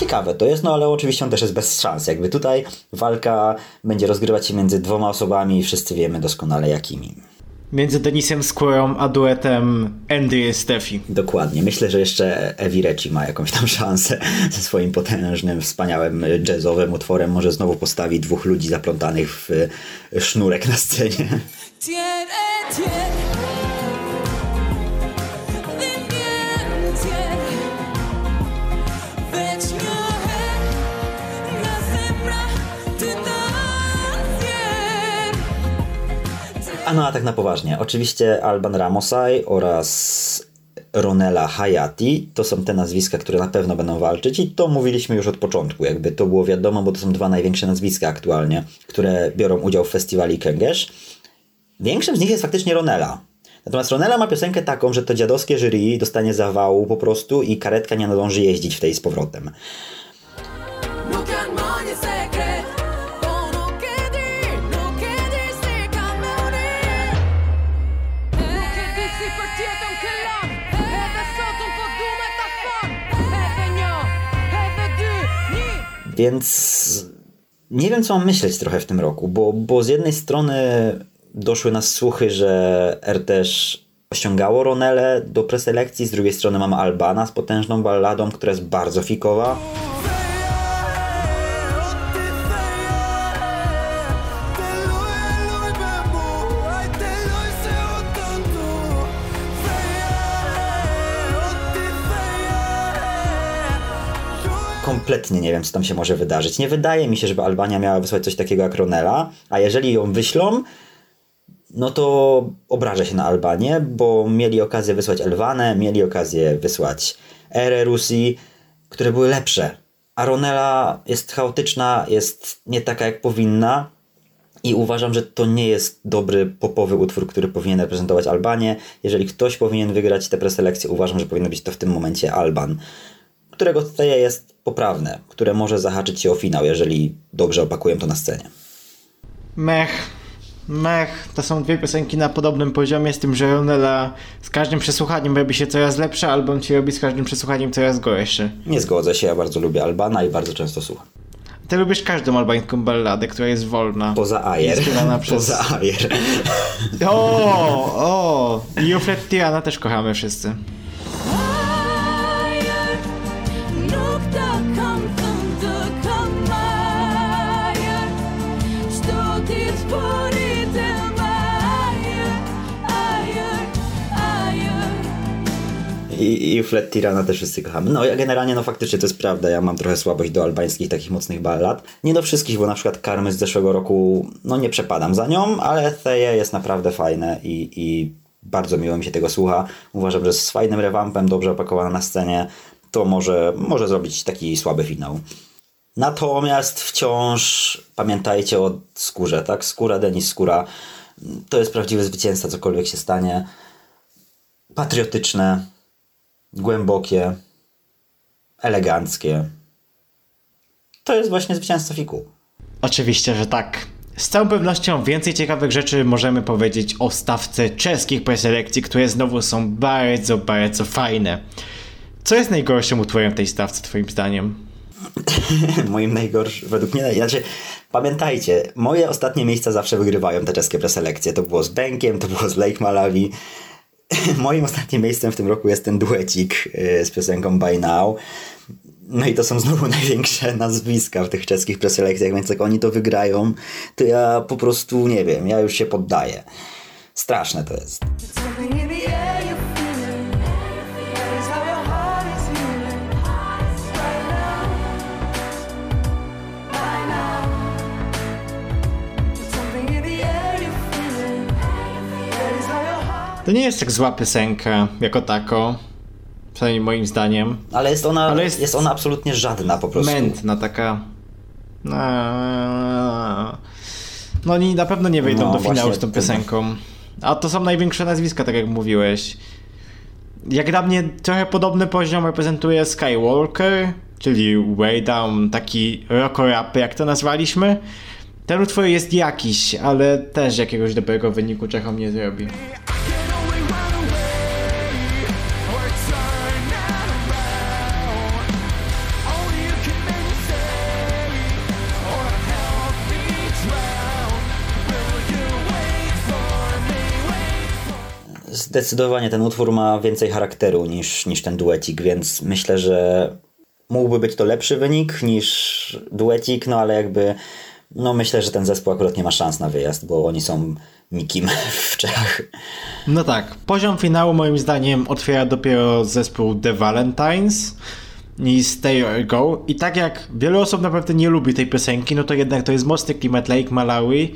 Speaker 1: Ciekawe to jest, no ale oczywiście on też jest bez szans. Jakby tutaj walka będzie rozgrywać się między dwoma osobami i wszyscy wiemy doskonale jakimi.
Speaker 2: Między Denisem Skórą a duetem Andy i Steffi.
Speaker 1: Dokładnie. Myślę, że jeszcze Evi Reci ma jakąś tam szansę ze swoim potężnym, wspaniałym jazzowym utworem. Może znowu postawi dwóch ludzi zaplątanych w sznurek na scenie.
Speaker 6: Tiene, tiene.
Speaker 1: A no a tak na poważnie. Oczywiście Alban Ramosaj oraz Ronela Hayati to są te nazwiska, które na pewno będą walczyć i to mówiliśmy już od początku. Jakby to było wiadomo, bo to są dwa największe nazwiska aktualnie, które biorą udział w festiwali Kęgesz. Większym z nich jest faktycznie Ronela. Natomiast Ronela ma piosenkę taką, że to dziadowskie jury dostanie zawału po prostu i karetka nie nadąży jeździć w tej z powrotem. Więc nie wiem, co mam myśleć trochę w tym roku, bo, bo z jednej strony doszły nas słuchy, że RTesz osiągało Ronelę do preselekcji, z drugiej strony mamy Albana z potężną balladą, która jest bardzo fikowa. Kompletnie nie wiem, co tam się może wydarzyć. Nie wydaje mi się, żeby Albania miała wysłać coś takiego jak Ronela, a jeżeli ją wyślą, no to obrażę się na Albanię, bo mieli okazję wysłać Elwanę, mieli okazję wysłać Erę Rusi, które były lepsze. A Ronela jest chaotyczna, jest nie taka jak powinna i uważam, że to nie jest dobry popowy utwór, który powinien reprezentować Albanię. Jeżeli ktoś powinien wygrać tę preselekcję, uważam, że powinien być to w tym momencie Alban, którego tutaj jest poprawne, które może zahaczyć się o finał, jeżeli dobrze opakuję to na scenie.
Speaker 2: Mech. Mech. To są dwie piosenki na podobnym poziomie, z tym, że Ronela z każdym przesłuchaniem robi się coraz lepsze, album ci robi z każdym przesłuchaniem coraz gorszy.
Speaker 1: Nie zgodzę się, ja bardzo lubię Albana i bardzo często słucham.
Speaker 2: Ty lubisz każdą albańską balladę, która jest wolna.
Speaker 1: Poza Ajer.
Speaker 2: Przez-
Speaker 1: Poza Ajer.
Speaker 2: O, o! I Tirana też kochamy wszyscy.
Speaker 1: I, i Flet Tirana też wszyscy kochamy. No ja generalnie, no faktycznie to jest prawda, ja mam trochę słabość do albańskich takich mocnych ballad. Nie do wszystkich, bo na przykład Karmy z zeszłego roku, no nie przepadam za nią, ale Theje jest naprawdę fajne i, i bardzo miło mi się tego słucha. Uważam, że z fajnym rewampem, dobrze opakowana na scenie, to może, może zrobić taki słaby finał. Natomiast wciąż pamiętajcie o skórze, tak? Skóra, Denis Skóra. To jest prawdziwy zwycięzca, cokolwiek się stanie. Patriotyczne, głębokie, eleganckie. To jest właśnie zwycięstwo fiku.
Speaker 2: Oczywiście, że tak. Z całą pewnością więcej ciekawych rzeczy możemy powiedzieć o stawce czeskich preselekcji, które znowu są bardzo, bardzo fajne. Co jest najgorszym utworem w tej stawce, twoim zdaniem?
Speaker 1: Moim najgorszym, według mnie, znaczy pamiętajcie, moje ostatnie miejsca zawsze wygrywają te czeskie preselekcje. To było z Benkiem, to było z Lake Malawi. Moim ostatnim miejscem w tym roku jest ten duecik y, z piosenką By Now. No i to są znowu największe nazwiska w tych czeskich preselekcjach, więc jak oni to wygrają, to ja po prostu nie wiem, ja już się poddaję. Straszne to jest.
Speaker 2: To nie jest tak zła piosenka jako tako, przynajmniej moim zdaniem.
Speaker 1: Ale jest ona,
Speaker 2: Ale
Speaker 1: jest...
Speaker 2: jest-
Speaker 1: ona absolutnie żadna po prostu.
Speaker 2: Mętna taka... Eee, No oni na pewno nie wejdą
Speaker 1: No,
Speaker 2: do finału z tą piosenką. A to są największe nazwiska, tak jak mówiłeś. Jak dla mnie trochę podobny poziom reprezentuje Skywalker, czyli Way Down, taki rockorap, jak to nazwaliśmy. Ten utwór jest jakiś, ale też jakiegoś dobrego wyniku Czechom nie zrobi.
Speaker 1: Zdecydowanie ten utwór ma więcej charakteru niż, niż ten duecik, więc myślę, że mógłby być to lepszy wynik niż duecik, no ale jakby no myślę, że ten zespół akurat nie ma szans na wyjazd, bo oni są nikim w Czechach.
Speaker 2: No tak, poziom finału moim zdaniem otwiera dopiero zespół The Valentines i Stay or Go. I tak jak wiele osób naprawdę nie lubi tej piosenki, no to jednak to jest mocny klimat Lake Malawi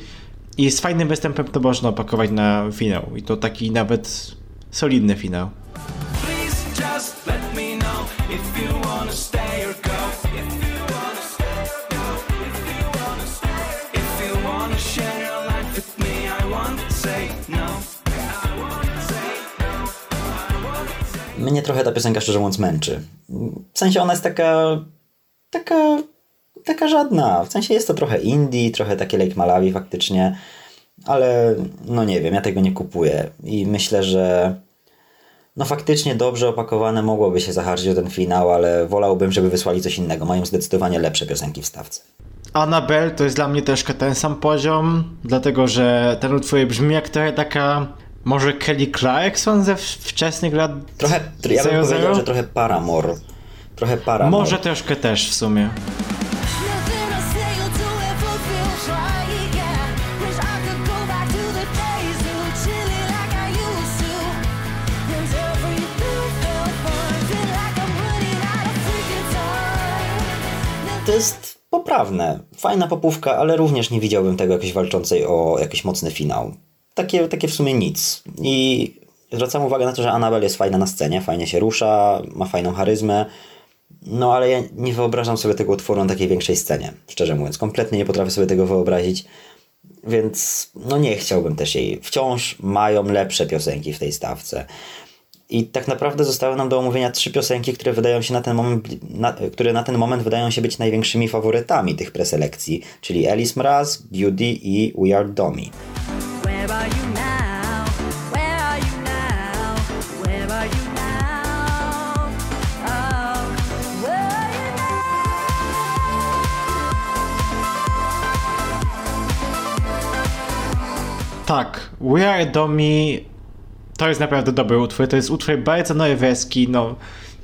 Speaker 2: i z fajnym występem to można opakować na finał. I to taki nawet solidny finał.
Speaker 5: No. No. Say
Speaker 1: Mnie trochę ta piosenka szczerze mówiąc męczy. W sensie ona jest taka taka taka żadna. W sensie jest to trochę indie, trochę takie Lake Malawi faktycznie, ale no nie wiem, ja tego nie kupuję i myślę, że no faktycznie dobrze opakowane mogłoby się zahaczyć o ten finał, ale wolałbym, żeby wysłali coś innego. Mają zdecydowanie lepsze piosenki w stawce.
Speaker 2: Annabelle to jest dla mnie troszkę ten sam poziom, dlatego że ten utwór brzmi jak trochę taka może Kelly Clarkson ze wczesnych lat
Speaker 1: Trochę, ja bym
Speaker 2: Zero,
Speaker 1: powiedział,
Speaker 2: zero?
Speaker 1: że trochę Paramore. Trochę Paramore.
Speaker 2: Może troszkę też w sumie.
Speaker 1: Jest poprawne. Fajna popówka, ale również nie widziałbym tego jakiejś walczącej o jakiś mocny finał. Takie, takie w sumie nic. I zwracam uwagę na to, że Annabelle jest fajna na scenie, fajnie się rusza, ma fajną charyzmę. No ale ja nie wyobrażam sobie tego utworu na takiej większej scenie, szczerze mówiąc. Kompletnie nie potrafię sobie tego wyobrazić. Więc no nie chciałbym też jej. Wciąż mają lepsze piosenki w tej stawce. I tak naprawdę zostały nam do omówienia trzy piosenki, które wydają się na ten moment, na, które na ten moment wydają się być największymi faworytami tych preselekcji, czyli Alice Mraz, Beauty i We Are Domi.
Speaker 6: Oh,
Speaker 2: Tak, We Are Domi to jest naprawdę dobry utwór. To jest utwór bardzo norweski, no.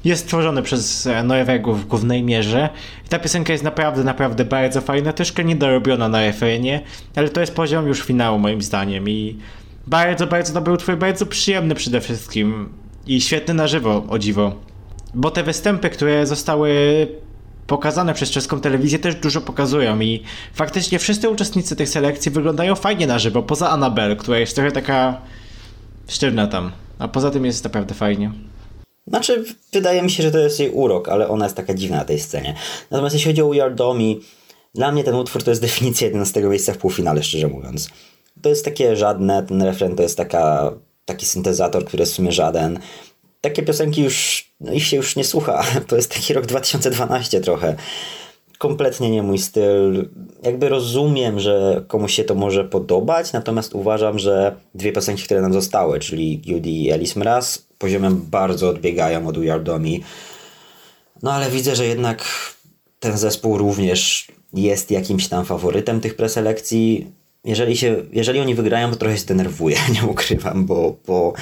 Speaker 2: Jest stworzony przez e, Norwegów w głównej mierze. I ta piosenka jest naprawdę, naprawdę bardzo fajna. Troszkę niedorobiona na refrenie, ale to jest poziom już finału moim zdaniem. I bardzo, bardzo dobry utwór, bardzo przyjemny przede wszystkim. I świetny na żywo, o dziwo. Bo te występy, które zostały pokazane przez czeską telewizję też dużo pokazują i faktycznie wszyscy uczestnicy tych selekcji wyglądają fajnie na żywo, poza Anabel, która jest trochę taka sztywna tam, a poza tym jest naprawdę fajnie.
Speaker 1: Znaczy, wydaje mi się, że to jest jej urok, ale ona jest taka dziwna na tej scenie. Natomiast jeśli chodzi o We Are Domi, dla mnie ten utwór to jest definicja 11 miejsca w półfinale, szczerze mówiąc. To jest takie żadne, ten refren to jest taka, taki syntezator, który jest w sumie żaden. Takie piosenki już, no ich się już nie słucha. To jest taki rok 2012 trochę. Kompletnie nie mój styl. Jakby rozumiem, że komuś się to może podobać, natomiast uważam, że dwie piosenki, które nam zostały, czyli Judy i Alice Mraz, poziomem bardzo odbiegają od We Are Domi. No ale widzę, że jednak ten zespół również jest jakimś tam faworytem tych preselekcji. Jeżeli, się, jeżeli oni wygrają, to trochę się denerwuję, nie ukrywam, bo, bo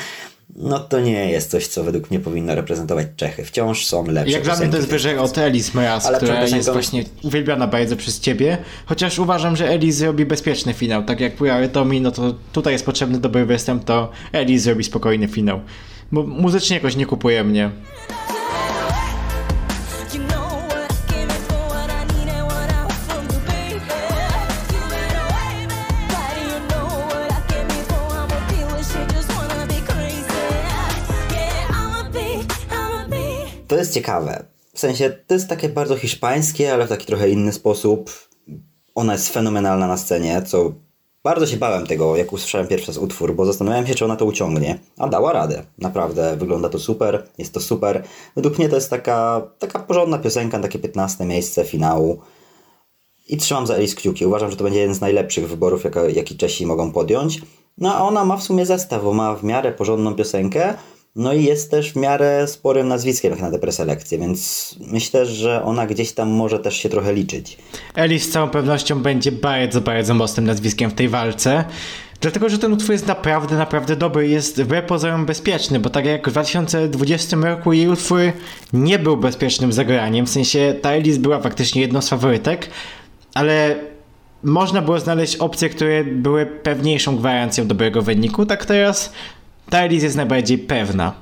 Speaker 1: no to nie jest coś, co według mnie powinno reprezentować Czechy. Wciąż są lepsze
Speaker 2: Jak dla mnie to jest wyżej od Elis
Speaker 1: Ale
Speaker 2: która
Speaker 1: przed
Speaker 2: jest
Speaker 1: piosenką-
Speaker 2: właśnie uwielbiana bardzo przez ciebie, chociaż uważam, że Elis zrobi bezpieczny finał, tak jak Are Domi, no to tutaj jest potrzebny dobry występ, to Elis zrobi spokojny finał. Bo muzycznie jakoś nie kupuje mnie.
Speaker 1: Jest ciekawe. W sensie, to jest takie bardzo hiszpańskie, ale w taki trochę inny sposób. Ona jest fenomenalna na scenie, co bardzo się bałem tego, jak usłyszałem pierwszy raz utwór, bo zastanawiałem się, czy ona to uciągnie. A dała radę. Naprawdę, wygląda to super, jest to super. Według mnie to jest taka, taka porządna piosenka, takie 15 miejsce finału. I trzymam za Alice kciuki. Uważam, że to będzie jeden z najlepszych wyborów, jaki Czesi mogą podjąć. No a ona ma w sumie zestaw, bo ma w miarę porządną piosenkę, no i jest też w miarę sporym nazwiskiem na te preselekcje, więc myślę, że ona gdzieś tam może też się trochę liczyć.
Speaker 2: Elis z całą pewnością będzie bardzo, bardzo mocnym nazwiskiem w tej walce. Dlatego, że ten utwór jest naprawdę, naprawdę dobry jest wbrew pozorom bezpieczny, bo tak jak w 2020 roku jej utwór nie był bezpiecznym zagraniem, w sensie ta Elis była faktycznie jedną z faworytek, ale można było znaleźć opcje, które były pewniejszą gwarancją dobrego wyniku, tak teraz ta Elis jest najbardziej pewna.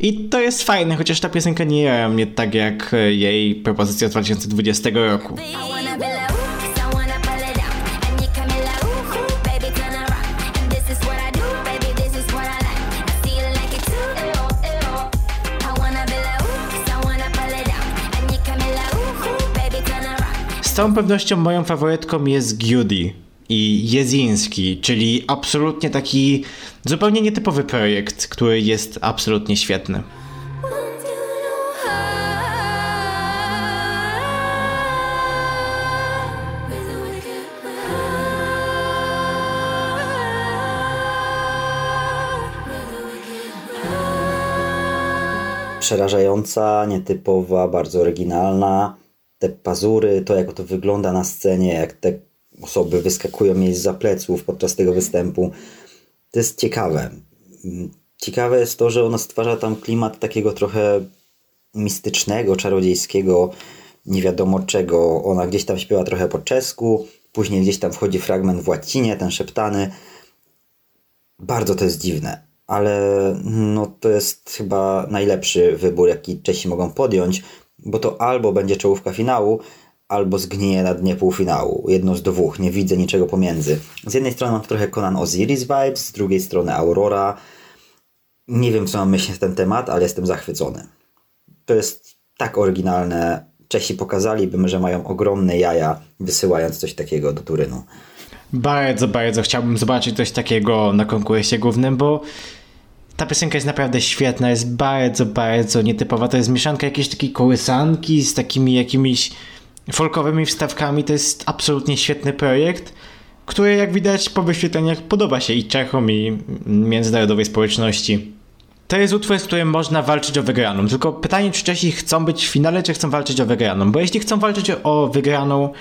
Speaker 2: I to jest fajne, chociaż ta piosenka nie jara mnie tak jak e, jej propozycja z 2020 roku. Z całą pewnością moją faworytką jest Giudi i Jeziński, czyli absolutnie taki zupełnie nietypowy projekt, który jest absolutnie świetny.
Speaker 1: Przerażająca, nietypowa, bardzo oryginalna. Te pazury, to jak to wygląda na scenie, jak te osoby wyskakują jej za pleców podczas tego występu. To jest ciekawe. Ciekawe jest to, że ona stwarza tam klimat takiego trochę mistycznego, czarodziejskiego, nie wiadomo czego. Ona gdzieś tam śpiewa trochę po czesku, później gdzieś tam wchodzi fragment w łacinie, ten szeptany. Bardzo to jest dziwne, ale no, to jest chyba najlepszy wybór, jaki Czesi mogą podjąć, bo to albo będzie czołówka finału, albo zgnije na dnie półfinału. Jedno z dwóch, nie widzę niczego pomiędzy. Z jednej strony mam trochę Conan Osiris vibes, z drugiej strony Aurora. Nie wiem, co mam myśleć na ten temat, ale jestem zachwycony. To jest tak oryginalne. Czesi pokazaliby, że mają ogromne jaja, wysyłając coś takiego do Turynu.
Speaker 2: Bardzo, bardzo chciałbym zobaczyć coś takiego na konkursie głównym, bo Ta piosenka jest naprawdę świetna, jest bardzo, bardzo nietypowa. To jest mieszanka jakiejś takiej kołysanki z takimi jakimiś folkowymi wstawkami. To jest absolutnie świetny projekt, który jak widać po wyświetleniach podoba się i Czechom i międzynarodowej społeczności. To jest utwór, z którym można walczyć o wygraną. Tylko pytanie, czy Czesi chcą być w finale, czy chcą walczyć o wygraną. Bo jeśli chcą walczyć o wygraną,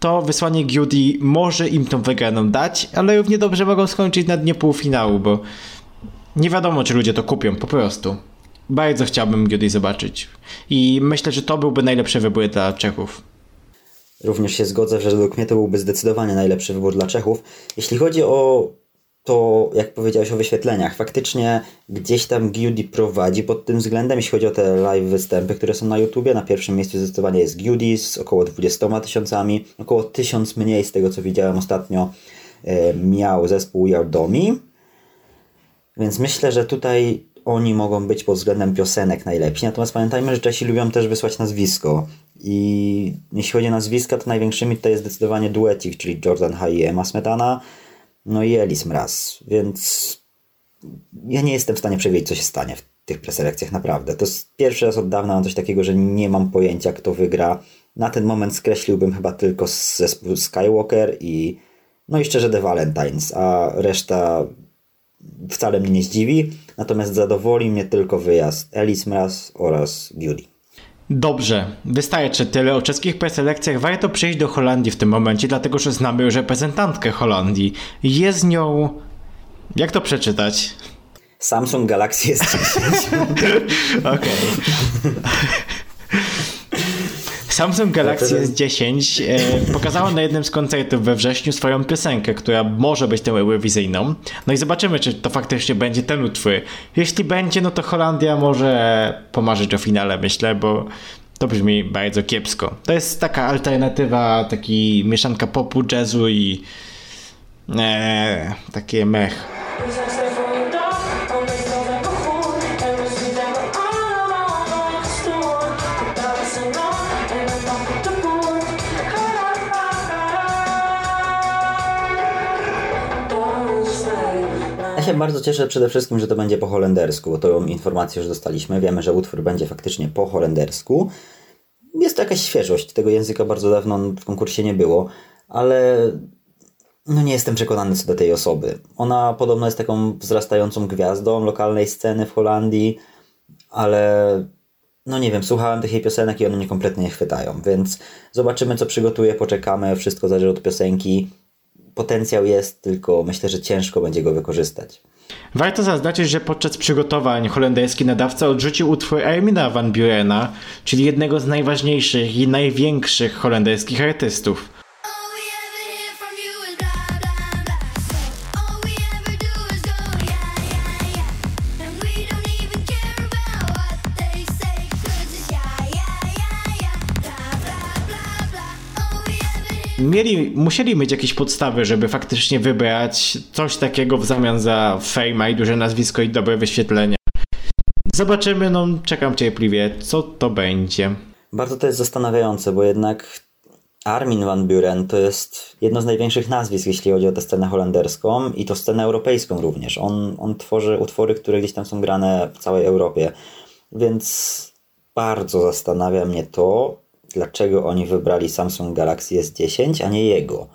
Speaker 2: to wysłanie Giudi może im tą wygraną dać, ale równie dobrze mogą skończyć na dnie półfinału, bo nie wiadomo, czy ludzie to kupią, po prostu. Bardzo chciałbym Giudi zobaczyć. I myślę, że to byłby najlepszy wybór dla Czechów.
Speaker 1: Również się zgodzę, że według mnie to byłby zdecydowanie najlepszy wybór dla Czechów. Jeśli chodzi o to, jak powiedziałeś o wyświetleniach, faktycznie gdzieś tam Giudi prowadzi pod tym względem, jeśli chodzi o te live występy, które są na YouTubie. Na pierwszym miejscu zdecydowanie jest Giudi z około 20 tysiącami, około 1000 mniej z tego, co widziałem ostatnio, e, miał zespół Yardomi. Więc myślę, że tutaj oni mogą być pod względem piosenek najlepsi. Natomiast pamiętajmy, że Czesi lubią też wysłać nazwisko. I jeśli chodzi o nazwiska, to największymi tutaj jest zdecydowanie duecik, czyli Jordan High i Emma Smetana, no i Elis Mraz. Więc ja nie jestem w stanie przewidzieć, co się stanie w tych preselekcjach, naprawdę. To jest pierwszy raz od dawna mam coś takiego, że nie mam pojęcia, kto wygra. Na ten moment skreśliłbym chyba tylko zespół Skywalker i no i szczerze The Valentines, a reszta wcale mnie nie zdziwi. Natomiast zadowoli mnie tylko wyjazd Elis Mraz oraz Beauty.
Speaker 2: Dobrze, wystarczy tyle o czeskich preselekcjach. Warto przejść do Holandii w tym momencie, dlatego że znamy już reprezentantkę Holandii. Jest nią... Jak to przeczytać?
Speaker 1: Samsung Galaxy S10.
Speaker 2: Okej. Samsung Galaxy S10 e, pokazała na jednym z koncertów we wrześniu swoją piosenkę, która może być tą eurowizyjną. No i zobaczymy, czy to faktycznie będzie ten utwór. Jeśli będzie, no to Holandia może pomarzyć o finale, myślę, bo to brzmi bardzo kiepsko. To jest taka alternatywa, taki mieszanka popu, jazzu i e, takie mech.
Speaker 1: Się bardzo cieszę przede wszystkim, że to będzie po holendersku, bo tą informację już dostaliśmy. Wiemy, że utwór będzie faktycznie po holendersku. Jest to jakaś świeżość. Tego języka bardzo dawno w konkursie nie było, ale no nie jestem przekonany co do tej osoby. Ona podobno jest taką wzrastającą gwiazdą lokalnej sceny w Holandii, ale no nie wiem, słuchałem tych jej piosenek i one mnie kompletnie nie chwytają, więc zobaczymy co przygotuje, poczekamy, wszystko zależy od piosenki. Potencjał jest, tylko myślę, że ciężko będzie go wykorzystać.
Speaker 2: Warto zaznaczyć, że podczas przygotowań holenderski nadawca odrzucił utwór Armina van Burena, czyli jednego z najważniejszych i największych holenderskich artystów. Mieli, musieli mieć jakieś podstawy, żeby faktycznie wybrać coś takiego w zamian za fame i duże nazwisko i dobre wyświetlenia. Zobaczymy, no czekam cierpliwie, co to będzie.
Speaker 1: Bardzo to jest zastanawiające, bo jednak Armin van Buren to jest jedno z największych nazwisk, jeśli chodzi o tę scenę holenderską i to scenę europejską również. On, on tworzy utwory, które gdzieś tam są grane w całej Europie, więc bardzo zastanawia mnie to, dlaczego oni wybrali Samsung Galaxy S10, a nie jego.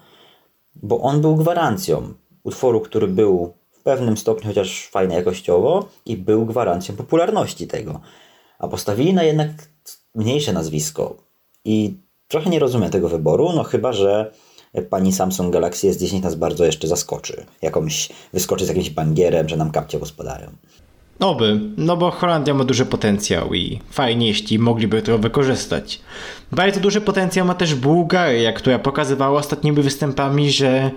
Speaker 1: Bo on był gwarancją utworu, który był w pewnym stopniu chociaż fajny jakościowo i był gwarancją popularności tego. A postawili na jednak mniejsze nazwisko. I trochę nie rozumiem tego wyboru, no chyba, że pani Samsung Galaxy S10 nas bardzo jeszcze zaskoczy. Jakąś, wyskoczy z jakimś bangierem, że nam kapcie gospodają.
Speaker 2: Oby, no bo Holandia ma duży potencjał i fajnie, jeśli mogliby to wykorzystać. Bardzo duży potencjał ma też Bułgaria, która pokazywała ostatnimi występami, że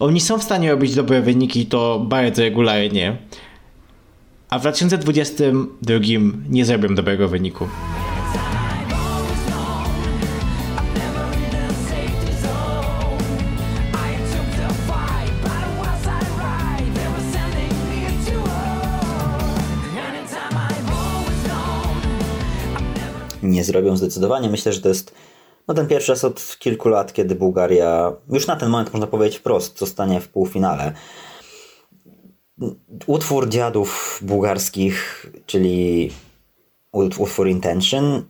Speaker 2: oni są w stanie robić dobre wyniki to bardzo regularnie. A w 2022 nie zrobią dobrego wyniku.
Speaker 1: Nie zrobią zdecydowanie. Myślę, że to jest no, ten pierwszy raz od kilku lat, kiedy Bułgaria, już na ten moment można powiedzieć wprost, zostanie w półfinale. utwór dziadów bułgarskich, czyli ut- utwór Intention,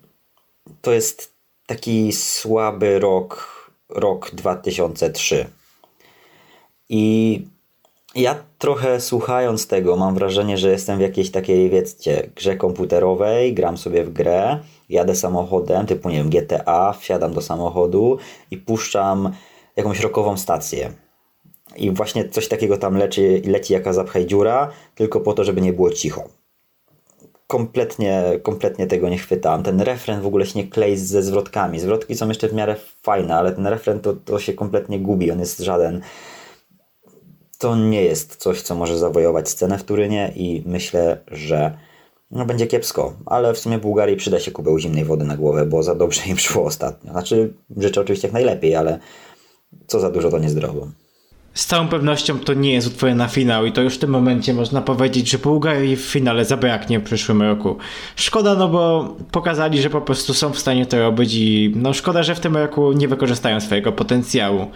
Speaker 1: to jest taki słaby rok, rok 2003. I ja trochę słuchając tego mam wrażenie, że jestem w jakiejś takiej, wiecie, grze komputerowej, gram sobie w grę, jadę samochodem, typu, nie wiem, GTA, wsiadam do samochodu i puszczam jakąś rockową stację. I właśnie coś takiego tam leci, leci jaka zapchaj dziura, tylko po to, żeby nie było cicho. Kompletnie, kompletnie tego nie chwytałem. Ten refren w ogóle się nie klei ze zwrotkami. Zwrotki są jeszcze w miarę fajne, ale ten refren to, to się kompletnie gubi. On jest żaden. To nie jest coś, co może zawojować scenę w Turynie i myślę, że no, będzie kiepsko. Ale w sumie Bułgarii przyda się kubeł zimnej wody na głowę, bo za dobrze im szło ostatnio. Znaczy, życzę oczywiście jak najlepiej, ale co za dużo to niezdrowo.
Speaker 2: Z całą pewnością to nie jest utwór na finał i to już w tym momencie można powiedzieć, że Bułgarii w finale zabraknie w przyszłym roku. Szkoda, no bo pokazali, że po prostu są w stanie to robić i no szkoda, że w tym roku nie wykorzystają swojego potencjału.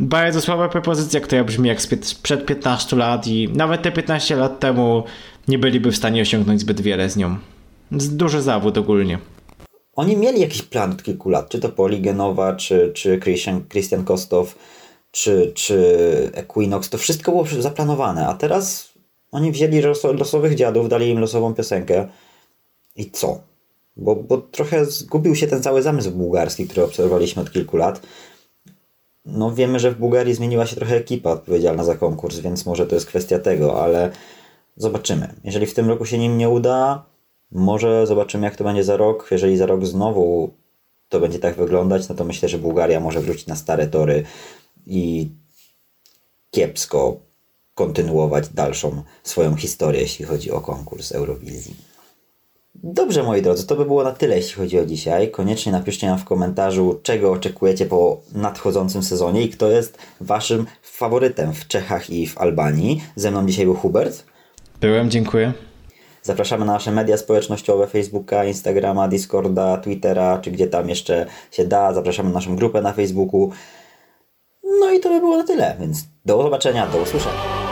Speaker 2: Bardzo słaba propozycja, która brzmi jak sprzed 15 lat i nawet te 15 lat temu nie byliby w stanie osiągnąć zbyt wiele z nią. Duży zawód ogólnie.
Speaker 1: Oni mieli jakiś plan od kilku lat, czy to Poligenowa, czy, czy Christian, Christian Kostow, czy, czy Equinox, to wszystko było zaplanowane, a teraz oni wzięli loso, losowych dziadów, dali im losową piosenkę i co? Bo, bo trochę zgubił się ten cały zamysł bułgarski, który obserwowaliśmy od kilku lat. No wiemy, że w Bułgarii zmieniła się trochę ekipa odpowiedzialna za konkurs, więc może to jest kwestia tego, ale zobaczymy. Jeżeli w tym roku się nim nie uda, może zobaczymy jak to będzie za rok. Jeżeli za rok znowu to będzie tak wyglądać, no to myślę, że Bułgaria może wrócić na stare tory i kiepsko kontynuować dalszą swoją historię, jeśli chodzi o konkurs Eurowizji. Dobrze, moi drodzy, to by było na tyle, jeśli chodzi o dzisiaj. Koniecznie napiszcie nam w komentarzu, czego oczekujecie po nadchodzącym sezonie i kto jest waszym faworytem w Czechach i w Albanii. Ze mną dzisiaj był Hubert.
Speaker 2: Byłem, dziękuję.
Speaker 1: Zapraszamy na nasze media społecznościowe, Facebooka, Instagrama, Discorda, Twittera, czy gdzie tam jeszcze się da. Zapraszamy na naszą grupę na Facebooku. No i to by było na tyle, więc do zobaczenia, do usłyszenia.